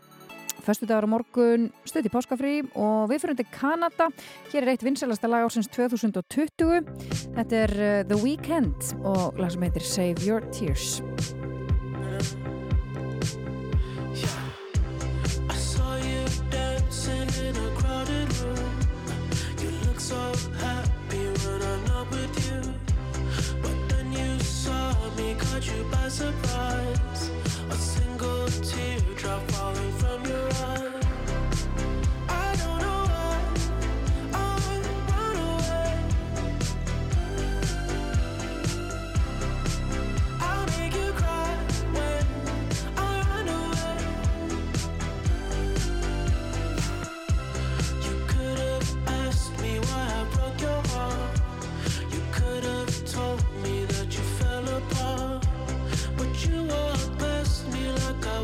Föstu dagar á morgun, stöð í páskafrí og við fyrir undir Kanada. Hér er eitt vinsalasta lag ársins 2020. Þetta er eh, The Weeknd og lag sem heitir Save Your Tears. me caught you by surprise. A single teardrop falling from your eyes.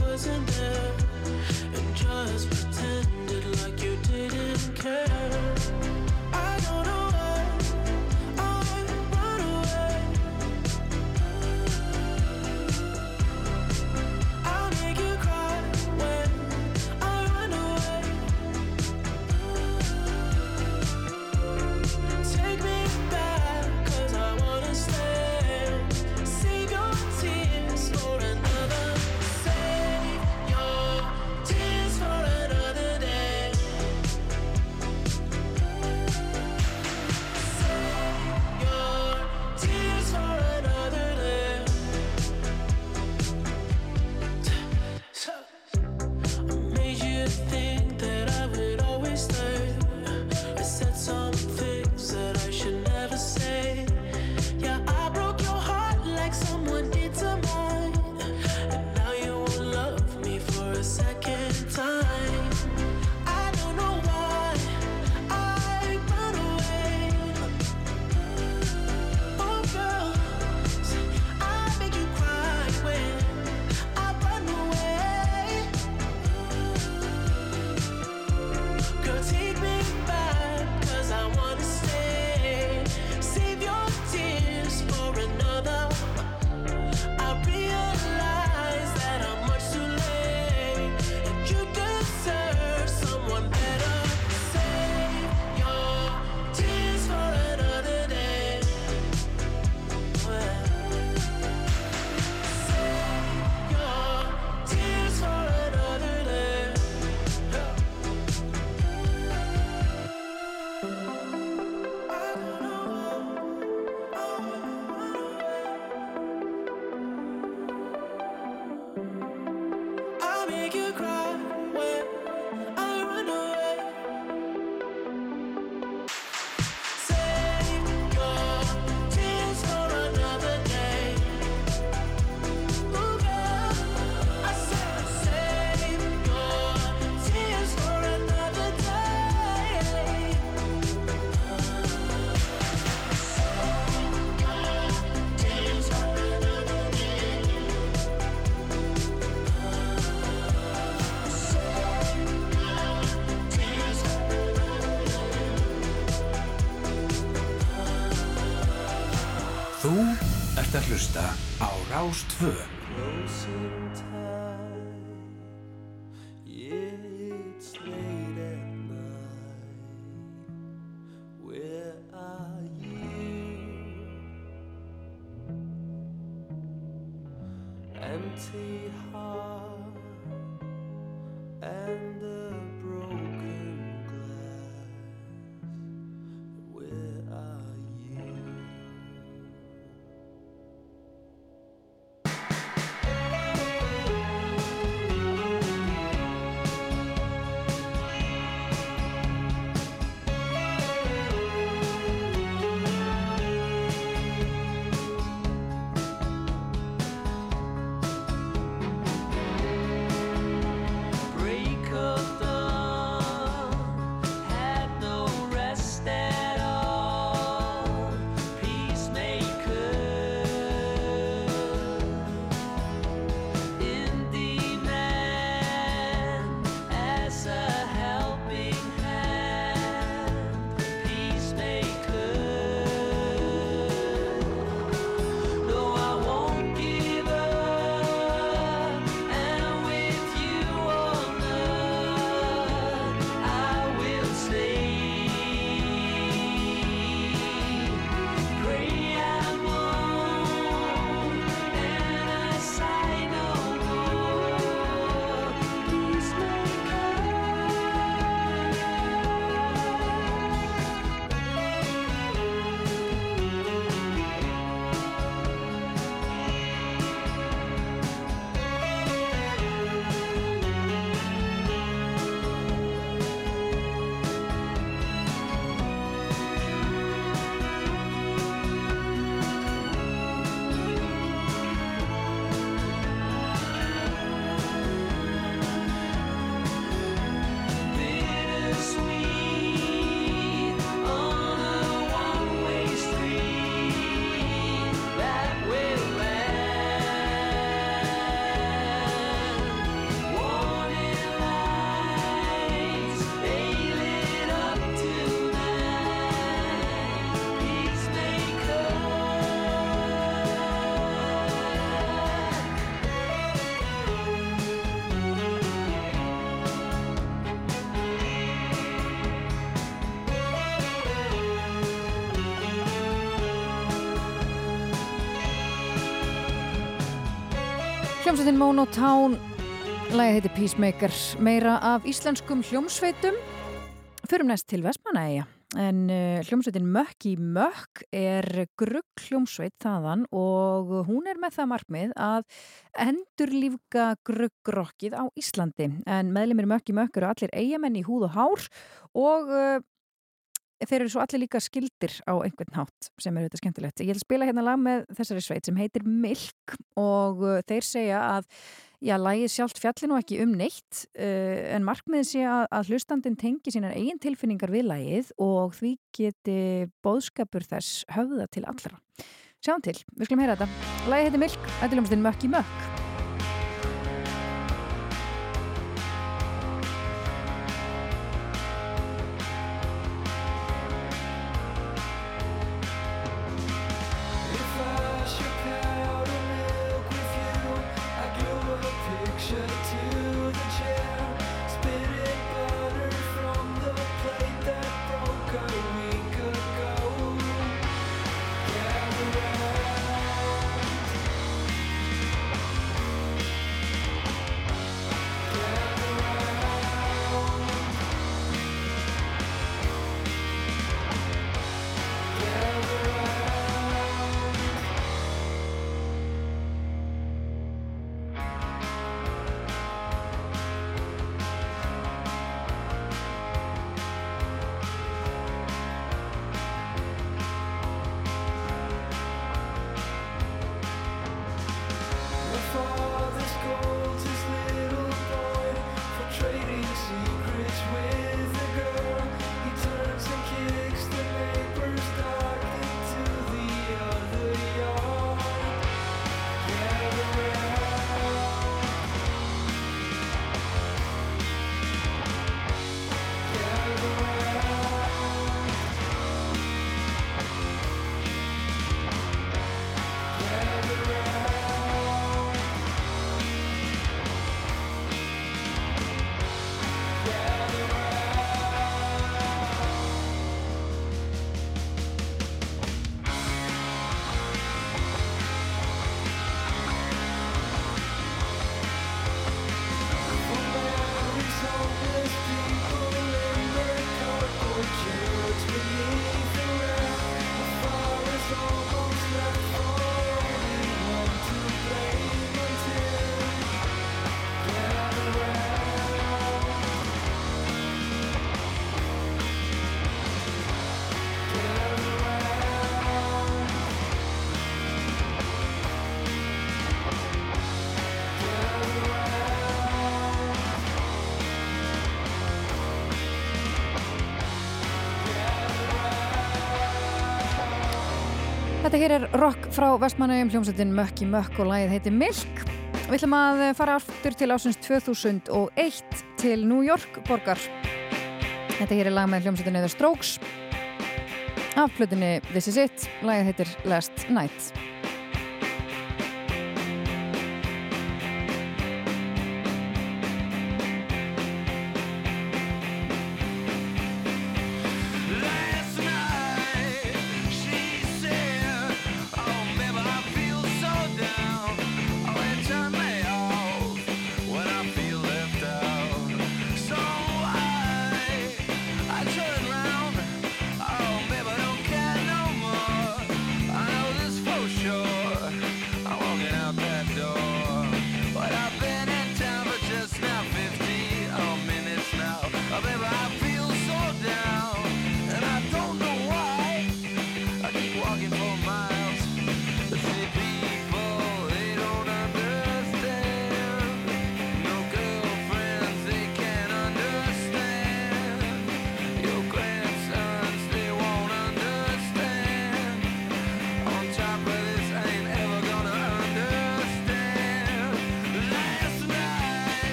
wasn't there and just pretended like you didn't care. Á Rástvö. Hljómsveitin Monotone, lagið heitir Peacemaker, meira af íslenskum hljómsveitum. Förum næst til Vestmanæja, en uh, hljómsveitin Mökk í Mökk er grugg hljómsveit þaðan og hún er með það markmið að endurlífga gruggrokkið á Íslandi. En meðlimir Mökk í Mökk eru allir eigamenn í húð og hár og uh, þeir eru svo allir líka skildir á einhvern hátt sem er auðvitað skemmtilegt. Ég vil spila hérna lag með þessari sveit sem heitir Milk og uh, þeir segja að já, lagið sjálft fjalli nú ekki um neitt uh, en markmiðið sé að, að hlustandin tengi sínar eigin tilfinningar við lagið og því geti bóðskapur þess höfða til allra. Sjáum til, við skulum heyra þetta. Lagið heitir Milk, þetta hljómsveitin Mökk í Mökk. hér er rock frá Vestmanauðum hljómsveitin Mökki Mökk og lagið heiti Milk. Við ætlum að eh, fara aftur til ásins 2001 til New York borgar. Þetta hér er lag með hljómsveitin Eður Strokes af hlutinni This Is It. Lagið heitir Last Night.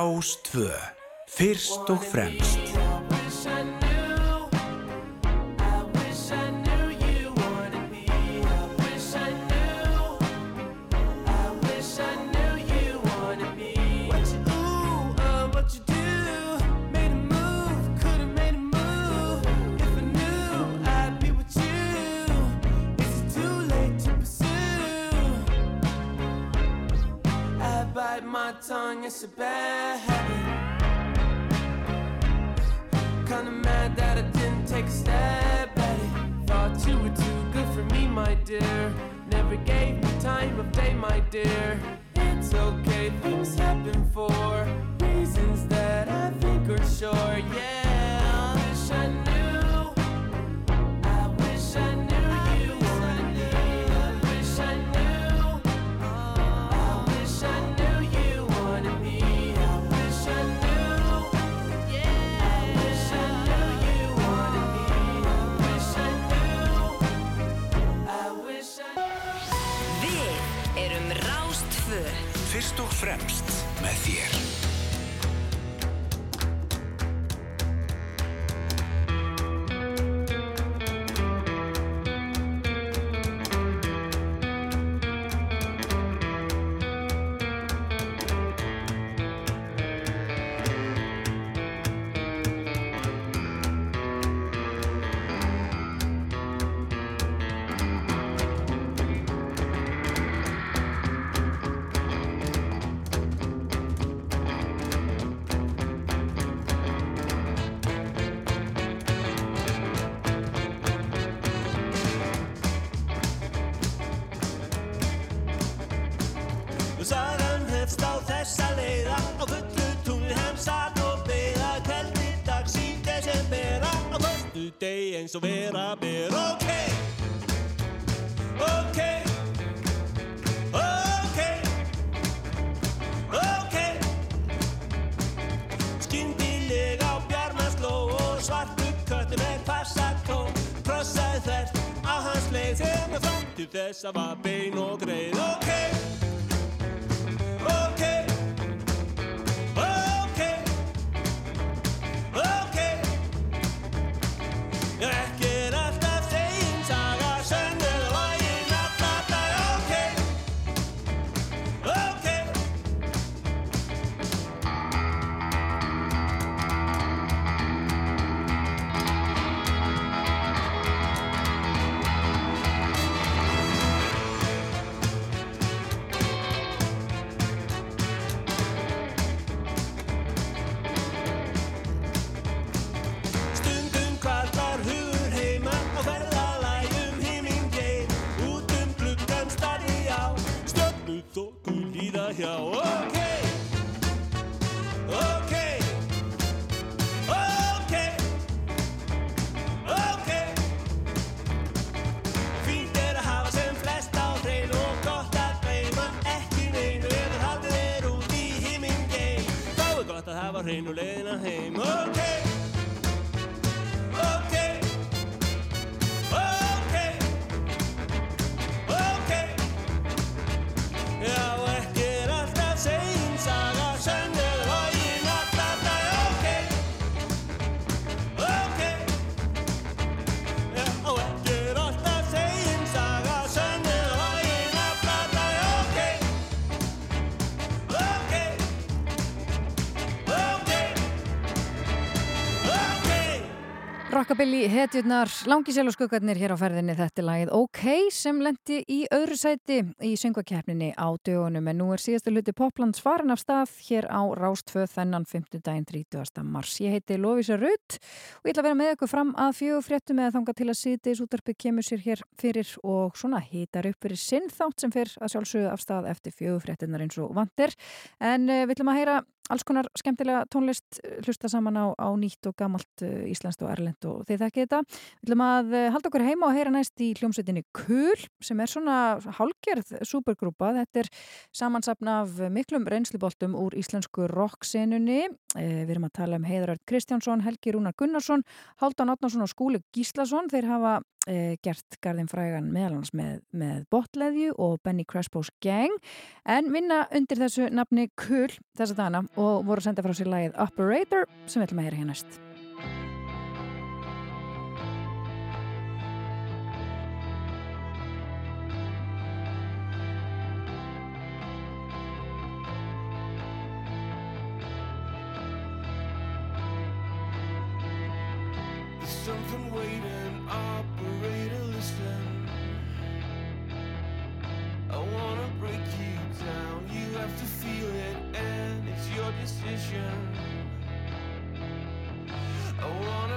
Rástfö, fyrst og fremst. Eins og vera ber Ok, ok, ok, ok. Skyndilega á bjarmasló og svartu köttu með passató. Krossaði þvert á hans leið sem fram til þess að var bein og greið. Ok, Rockabilly, hetjurnar, langisel og skuggarnir hér á ferðinni þetta er lagið OK sem lendi í öðru sæti í söngvakeppninni á dögunum en nú er síðastu hluti Poplands farin af stað hér á Rástföð þennan 5. daginn 30. mars. Ég heiti Lovisa Rutt og ég ætla að vera með ykkur fram að fjögur fréttum eða þanga til að síðdeis útarpið kemur sér hér fyrir og svona hitar upp fyrir sinn þátt sem fyrir að sjálfsögðu af stað eftir fjögur fréttinnar eins og vandir en uh, við ætlum að heyra alls konar skemmtilega tónlist eh, hlusta saman á, á nýtt og gamalt uh, íslenskt og erlend og þið þekkið þetta. Við ætlum að uh, halda okkur heima og heyra næst í hljómsveitinni Kul sem er svona hálgerð supergrúpa. Þetta er samansapna af miklum reynsluboltum úr íslensku rocksenunni. Við erum að tala um Heiðaröld Kristjánsson, Helgi Rúnar Gunnarsson, Háldan Átnarsson og Skúli Gíslason. Þeir hafa uh, gert Garðin Frægan meðalans með, með Botleðju og Benny Crespos Gang en vinna undir þessu nafni Kul þessa dana og voru að senda frá sér lagið Operator sem við ætlum að heyra hér break you down, you have to feel it, and it's your decision. I wanna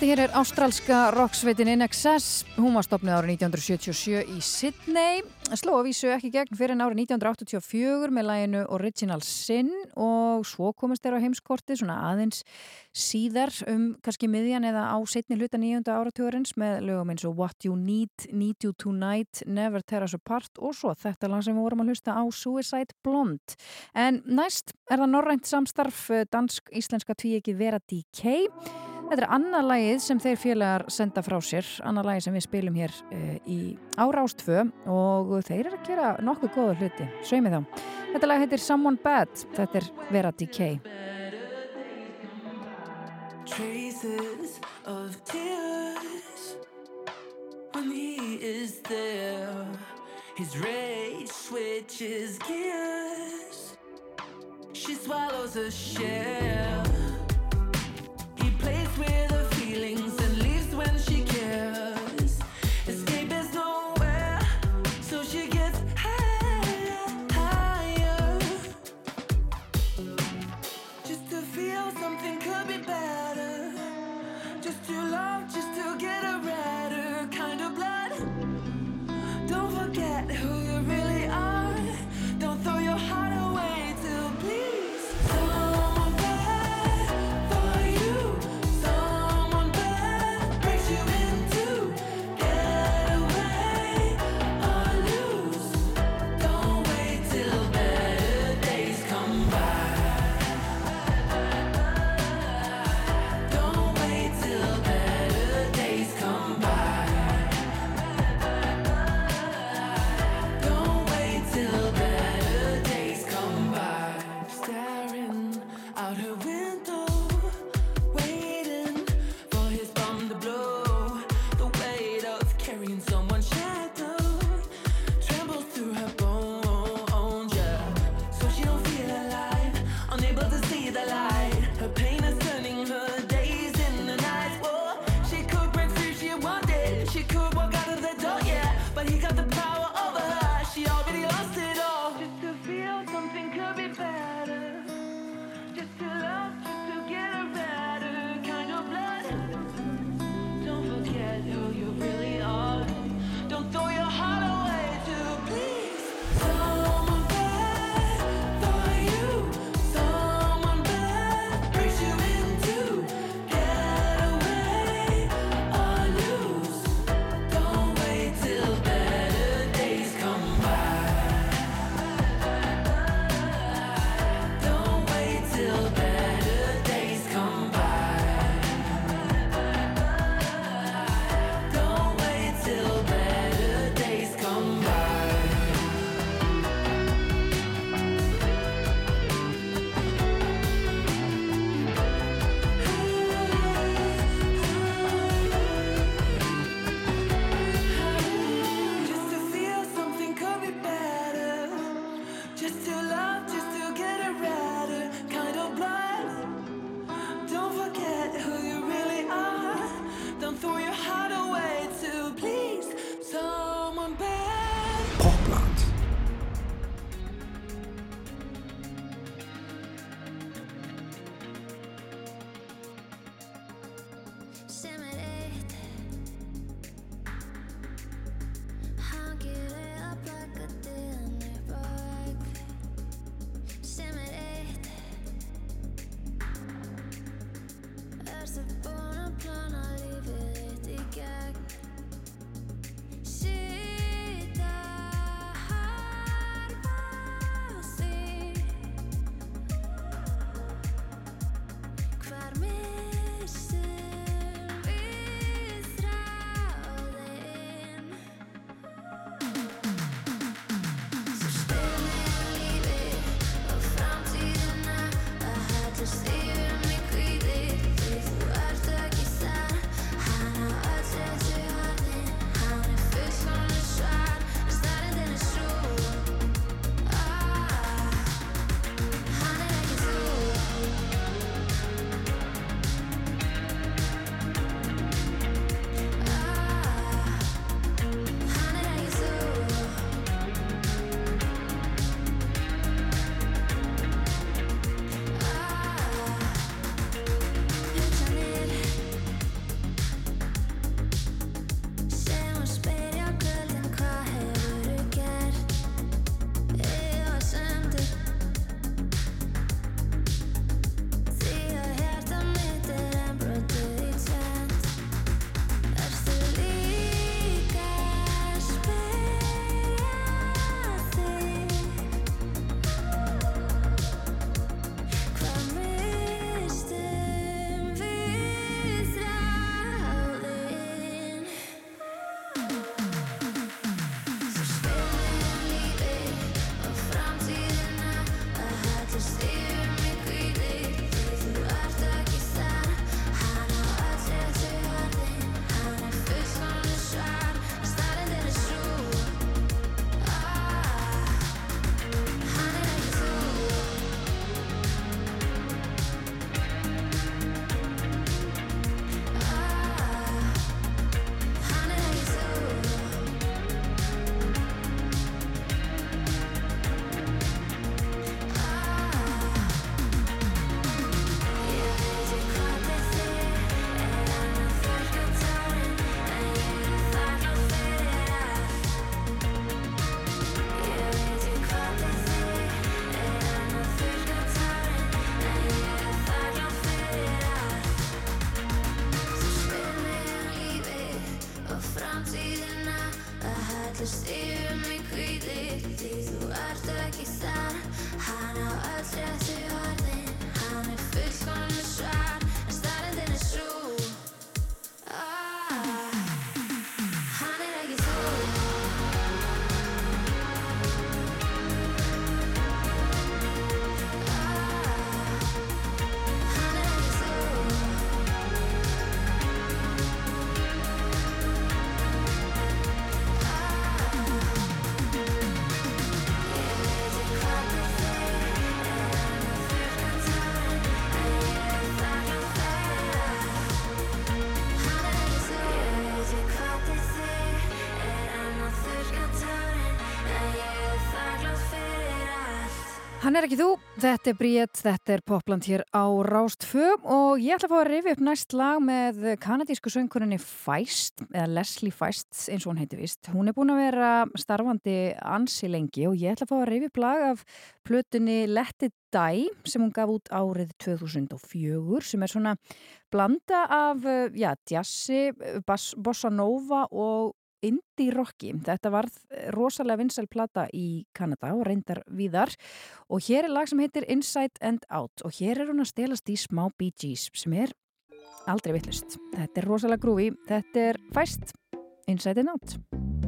Þetta hér er ástralska rocksveitin In Excess. Hún var stopnið árið 1977 í Sydney. Sló að vísu ekki gegn fyrir en árið 1984 með læginu Original Sin og svo komast þeir á heimskortið svona aðeins síðar um kannski miðjan eða á setni hluta nýjönda áratugurins með lögum eins og What You Need, Need You Tonight, Never Tear Us Apart og svo þetta lag sem við vorum að hlusta á Suicide Blonde. En næst er það norrænt samstarf eh, dansk-íslenska tvíekið Vera DK. Þetta er annað lagið sem þeir félagar senda frá sér, annað lagið sem við spilum hér uh, í Árástvö og þeir eru að gera nokkuð góða hluti, sveimi þá. Þetta lag heitir Someone Bad, þetta er Vera DK. traces of tears when he is there. His rage switches gears. She swallows a shell. with a Hann er ekki þú, þetta er Bríett, þetta er Popland hér á Rástfö og ég ætla að fá að rifja upp næst lag með kanadísku söngkurinni Feist, eða Leslie Feist eins og hún heiti vist. Hún er búin að vera starfandi ansi lengi og ég ætla að fá að rifja upp lag af plötunni Let It Die sem hún gaf út árið 2004 sem er svona blanda af, já, jazzi, bossa nova og indie rocki. Þetta varð rosalega vinsæl plata í Kanada og reyndar víðar og hér er lag sem heitir Inside and Out og hér er hún að stelast í smá Bee Gees sem er aldrei vittlust. Þetta er rosalega grúi, þetta er fæst Inside and Out.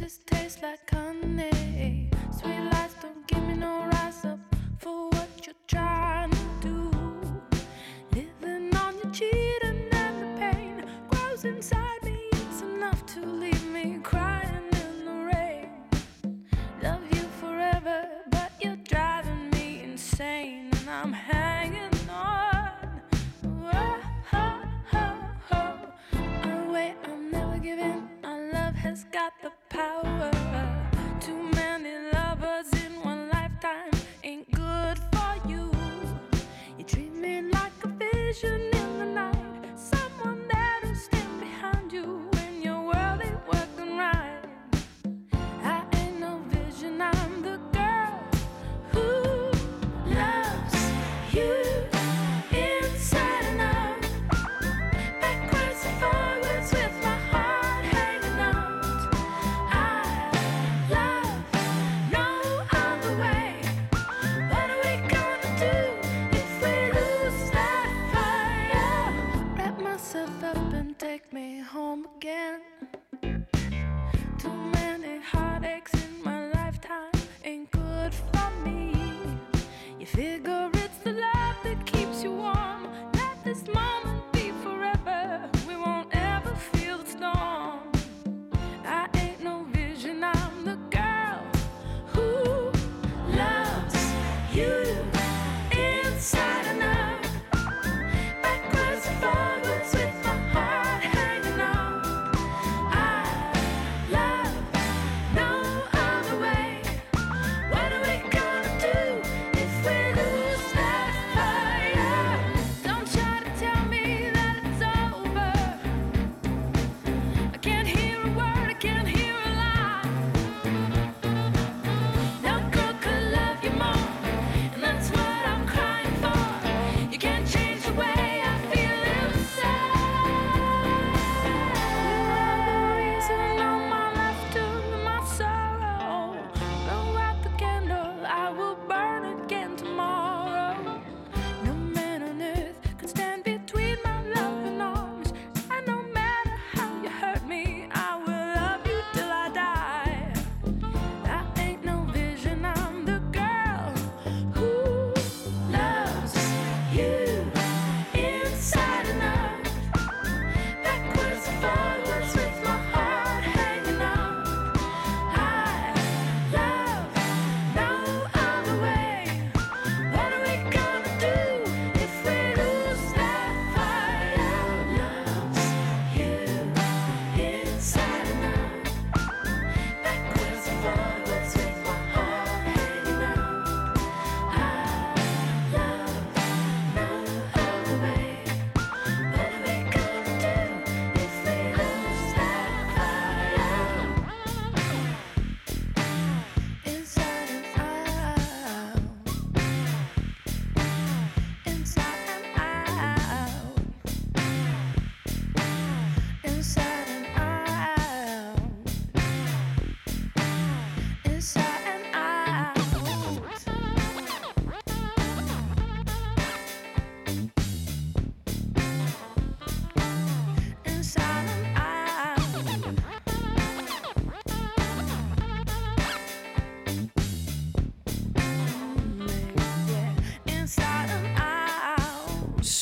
Your kisses taste like honey. Sweet lies don't give me no power. Too many lovers in one lifetime ain't good for you. You treat me like a vision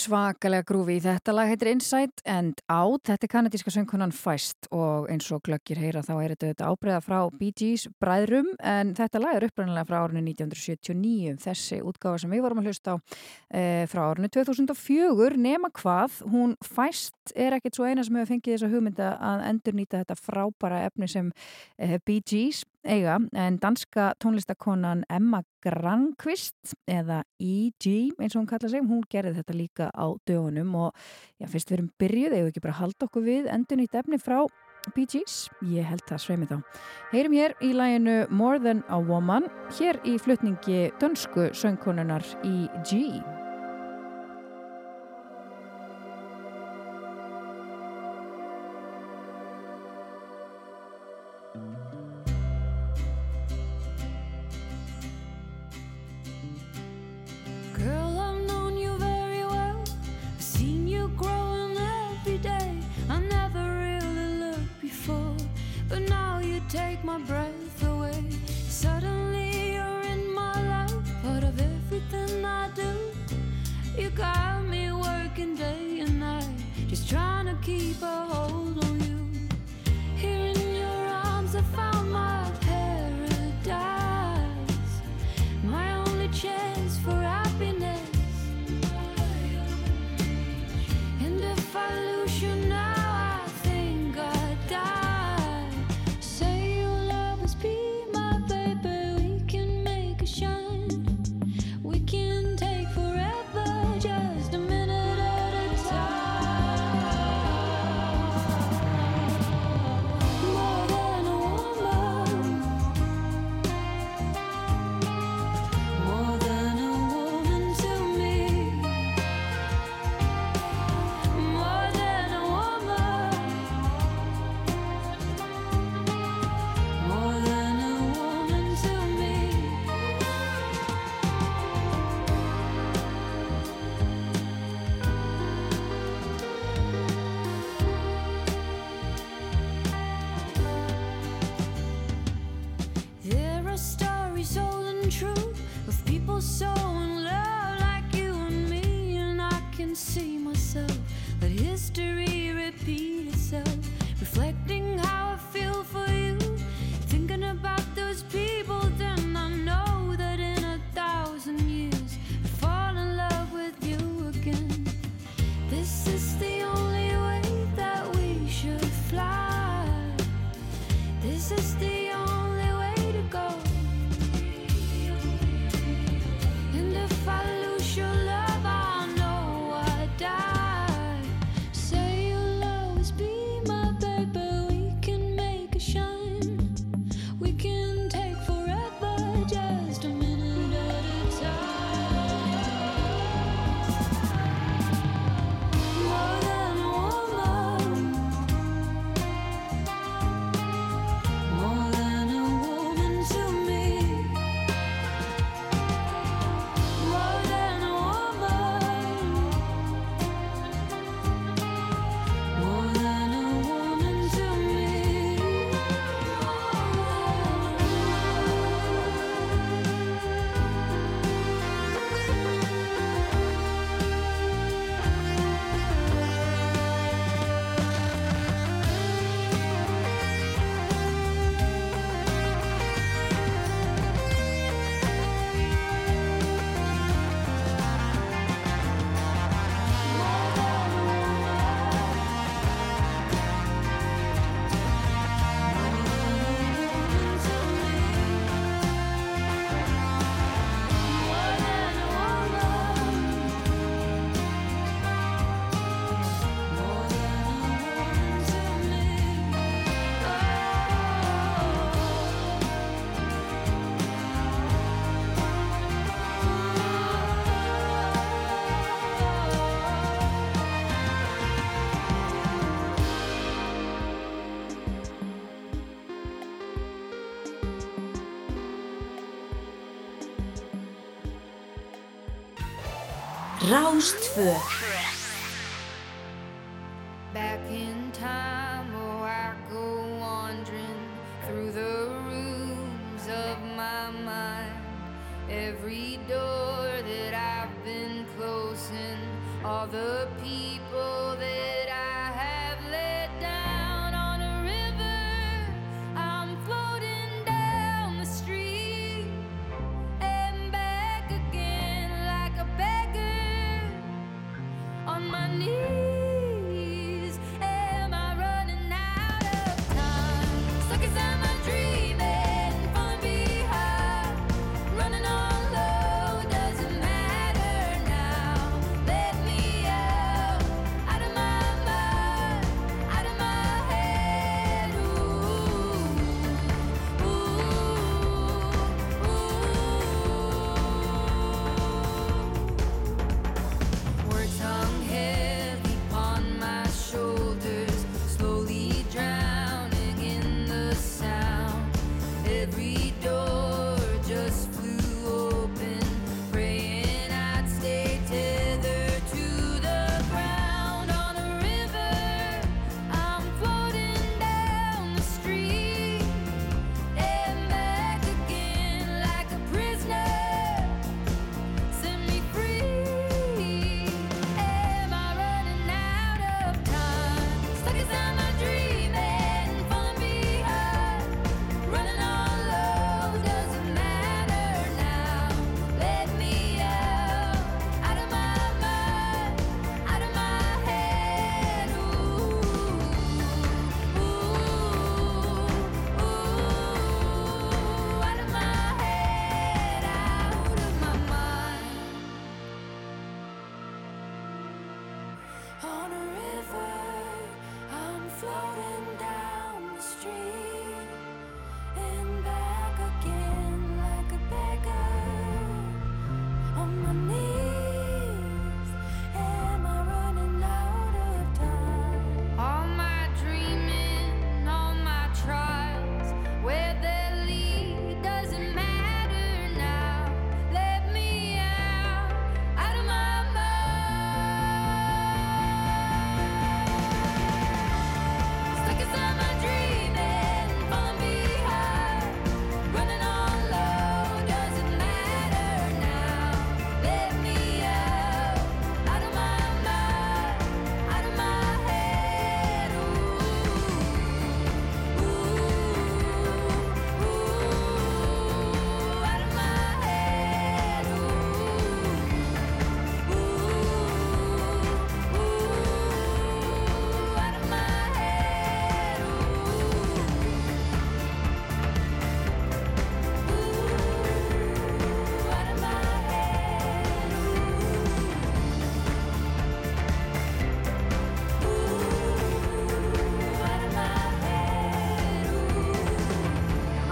svakalega grúfi. Þetta lag heitir Inside and Out. Þetta er kanadíska söngkonan Feist og eins og glöggir heyra þá er þetta, ábreyða frá Bee Gees bræðrum en þetta lag er upprænilega frá árinu 1979. Þessi útgáfa sem við vorum að hlusta á e, frá árinu 2004 nema hvað, hún Feist er ekkert svo eina sem hefur fengið þessa hugmynda að endur nýta þetta frábæra efni sem e, Bee Gees eiga en danska tónlistakonan Emma Granqvist eða E.G. eins og hún kalla sig, hún gerði þetta líka á dögunum og já, fyrst við erum byrjuð, eða ekki bara halda okkur við endur nýtt efni frá Bee Gees, ég held það sveimi þá. Heyrim hér í læginu More Than a Woman, hér í flutningi dönsku söngkonunar E.G. my breath Let Rástfö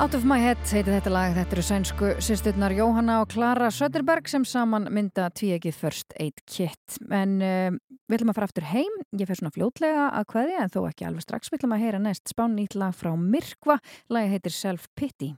Out of my head heitir þetta lag, þetta eru sænsku sýsturnar Jóhanna og Klara Söderberg sem saman mynda tvíegið First Aid Kit. En uh, við ætlum að fara aftur heim, ég fer svona fljótlega að hvaðja en þó ekki alveg strax. Við ætlum að heyra næst spán nýtt lag frá Mirkva, lagi heitir Self Pity.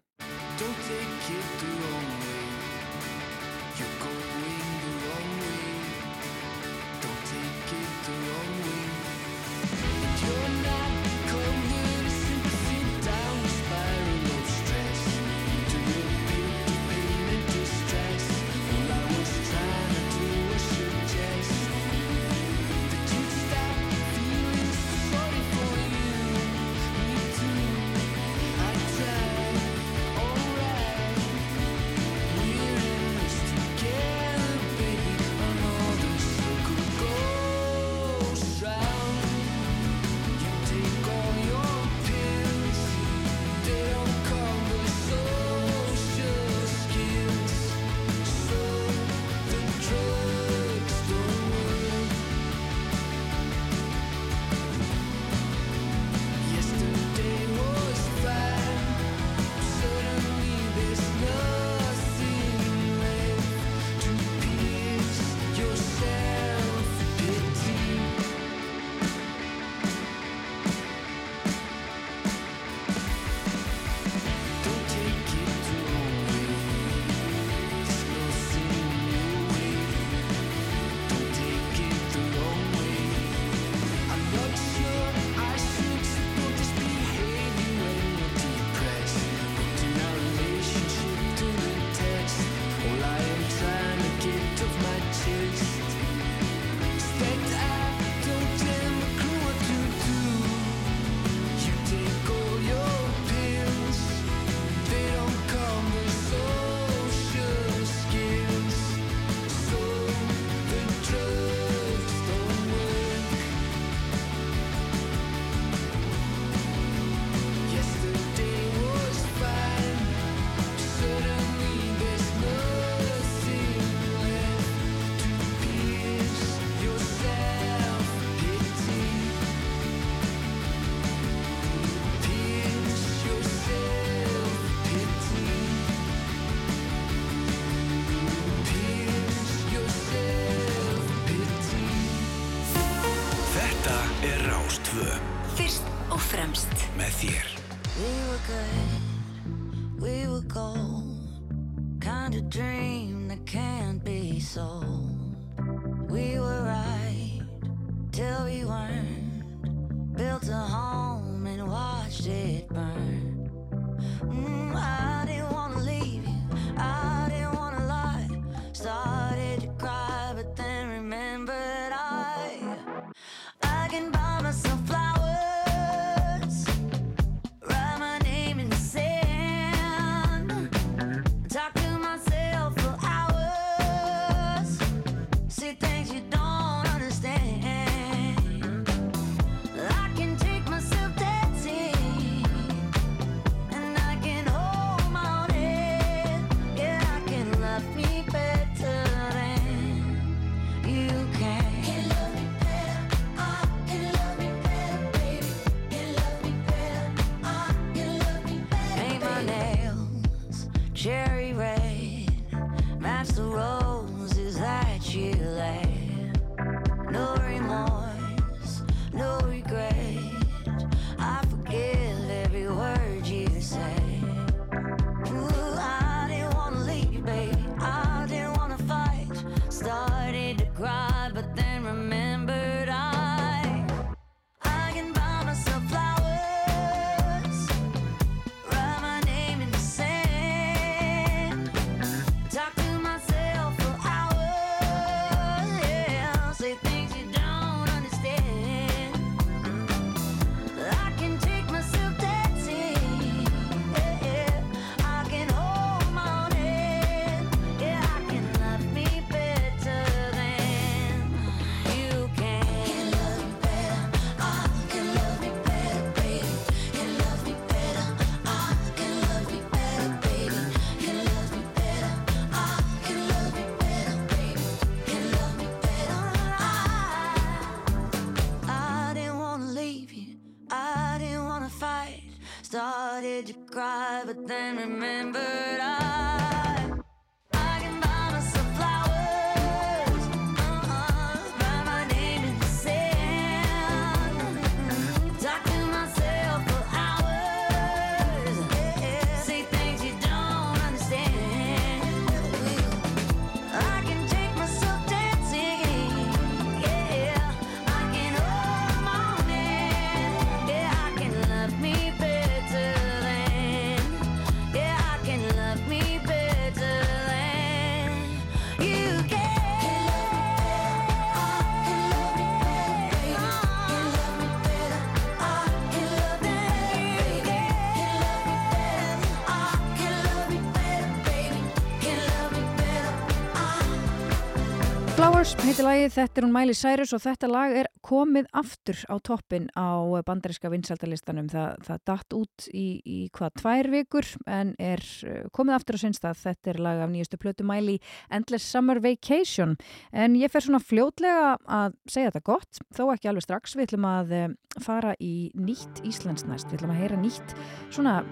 heitir lagið, þetta er hún Mæli Særus og þetta lag er komið aftur á toppin á bandaríska vinsaldalistanum. Þa, það datt út í, í hvað tvær vikur en er eh, komið aftur á sinnstað. Þetta er lag af nýjustu plötu Mæli Endless Summer Vacation. En ég fer svona fljótlega að segja þetta gott, þó ekki alveg strax. Við ætlum að eh, fara í nýtt Íslandsnæst. Við ætlum að heyra nýtt svona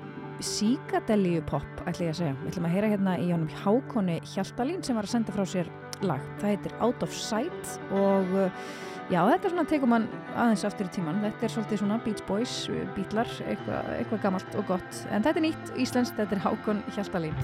síkadelju pop, ætlum ég að segja. Við ætlum að heyra hérna í Jónum Hákonni Hjaltalín sem var að senda frá sér nýtt lag, það heitir Out of Sight og uh, já þetta er svona tegum mann aðeins aftur í tíman, þetta er svolítið svona Beach Boys, uh, Beatlar, eitthvað eitthva gammalt og gott. En þetta er nýtt íslenskt, þetta er Hákon Hjaltalín.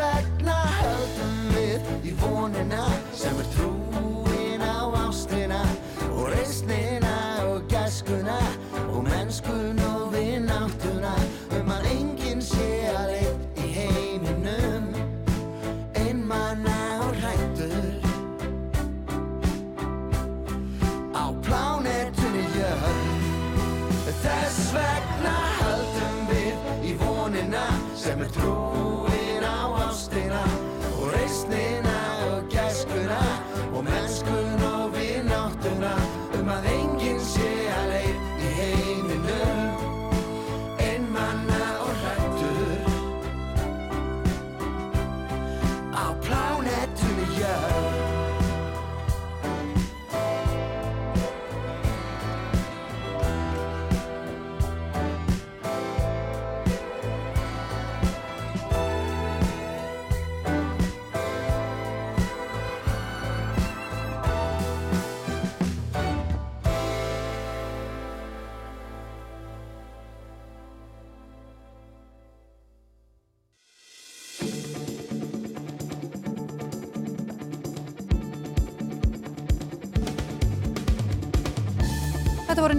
Þess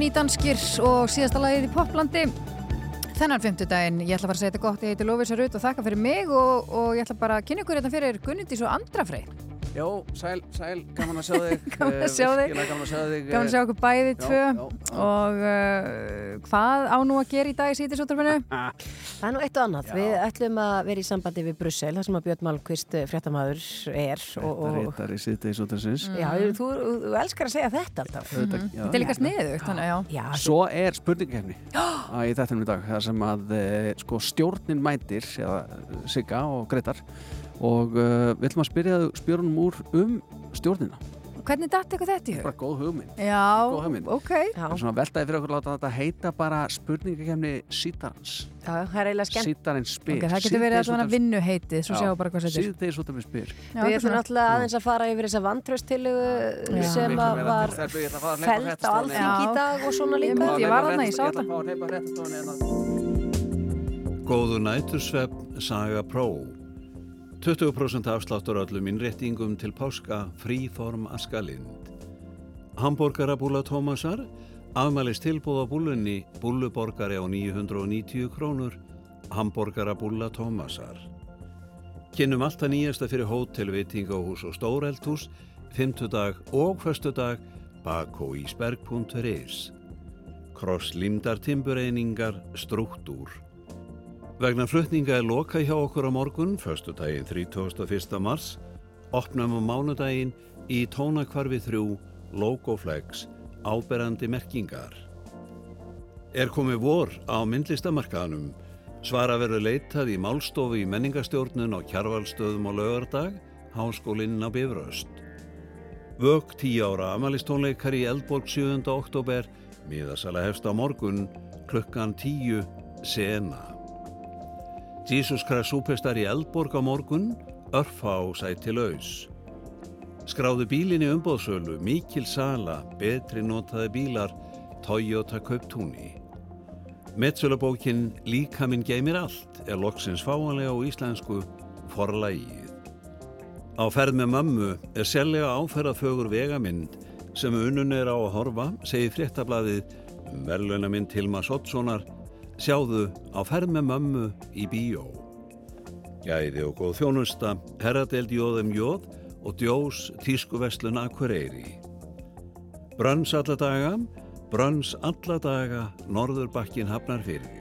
nýdanskir og síðasta lagið í Poplandi þennan fimmtudaginn. Ég ætla bara að segja þetta gott, ég heiti Lófisa Rut og þakka fyrir mig og, og ég ætla bara að kynna ykkur hérna fyrir Gunnindís og Andrafrey. Jó, sæl, sæl, [laughs] gaman að sjá þig Gaman að sjá Eh, þig. Gaman að sjá þig Gaman að sjá okkur bæði Já, tvö já, og uh, hvað á nú að gera í dag í sítisúttarfinu? Það er nú eitt og annað. Við ætlum að vera í sambandi við Brussel, þar sem að Björn Malmqvist fréttamaður er. Og, og, Réttari síðdeis og þessins já, þú, þú elskar að segja þetta alltaf. Já. Þetta er líka sniðugt, þannig já. já Svo er spurningkefni í þettunum í dag þar sem að eh, sko, stjórnin mætir eða Sigga og Gretar og uh, við ætlum að spyrja spjörunum úr um stjórnina Hvernig datt eitthvað þetta í hug? bara góð hugmynd Já, Góð hugmynd. ok. Já. Það er svona veltaði fyrir okkur að láta þetta heita bara spurningakefni sítarans Já, það er eiginlega skemmt. sítarins spyr Ok, það getur verið Síðdegis allavega útvarps- vinnuheitið, svo Já, sjáum bara hvað þetta er. síðdeis út af mér spyr Já, Við ætlum náttúrulega aðeins að fara yfir þessa vantraustillugu Já. sem var fælt á alþingi í dag og svona líka. ég var þarna, ég sá Ég ætla að fá að hleypa fréttastofunni hérna. Góðu nætursvefn Saga Pro 20% afsláttur á öllum innréttingum til páska fríform askalind. Hamborgarabúla Tómasar afmælist tilbúð á búlunni búluborgari á 990 krónur Hamborgarabúla Tómasar. Kynnum alltaf nýjasta fyrir hótel, veitingahús og stóreldhús fymtudag og föstudag bakóísberg.is Krosslímdar timbureiningar struktúr Vegna flutninga er loka hjá okkur á morgun, föstudaginn 31. mars, opnum á mánudaginn í tónakvarfi 3 Logoflex áberandi merkingar. Er komið vor á myndlistamarkaðanum, svara verður leitað í málstofu í menningastjórnun á Kjarvalstöðum á laugardag, háskólinn á Bifröst. Vögg 10 ára amalistónleikar í Eldborg 7. oktober, miðasala hefst á morgun, klukkan 10, sena. Jesus Christ súpestar í Eldborg á morgun, örfá sæti laus. Skráðu bílinni umbóðsölu, mikil sala, betri notaði bílar, Toyota Kauptúni. Metsölubókin Líka minn geymir allt er loksins fáanlega á íslensku forlægið. Á ferð með mömmu er sellega áferðafögur vegamind sem unnun er á að horfa, segir fréttablaðið um verðlaunamind Hilma Sottssonar, sjáðu á ferð með mömmu í bíó. Gæði og góð þjónusta, herradeld jóðum jóð og djós tískuveslun Akureyri. Brönns alla daga, brönns alla daga, norðurbakkin hafnar fyrir.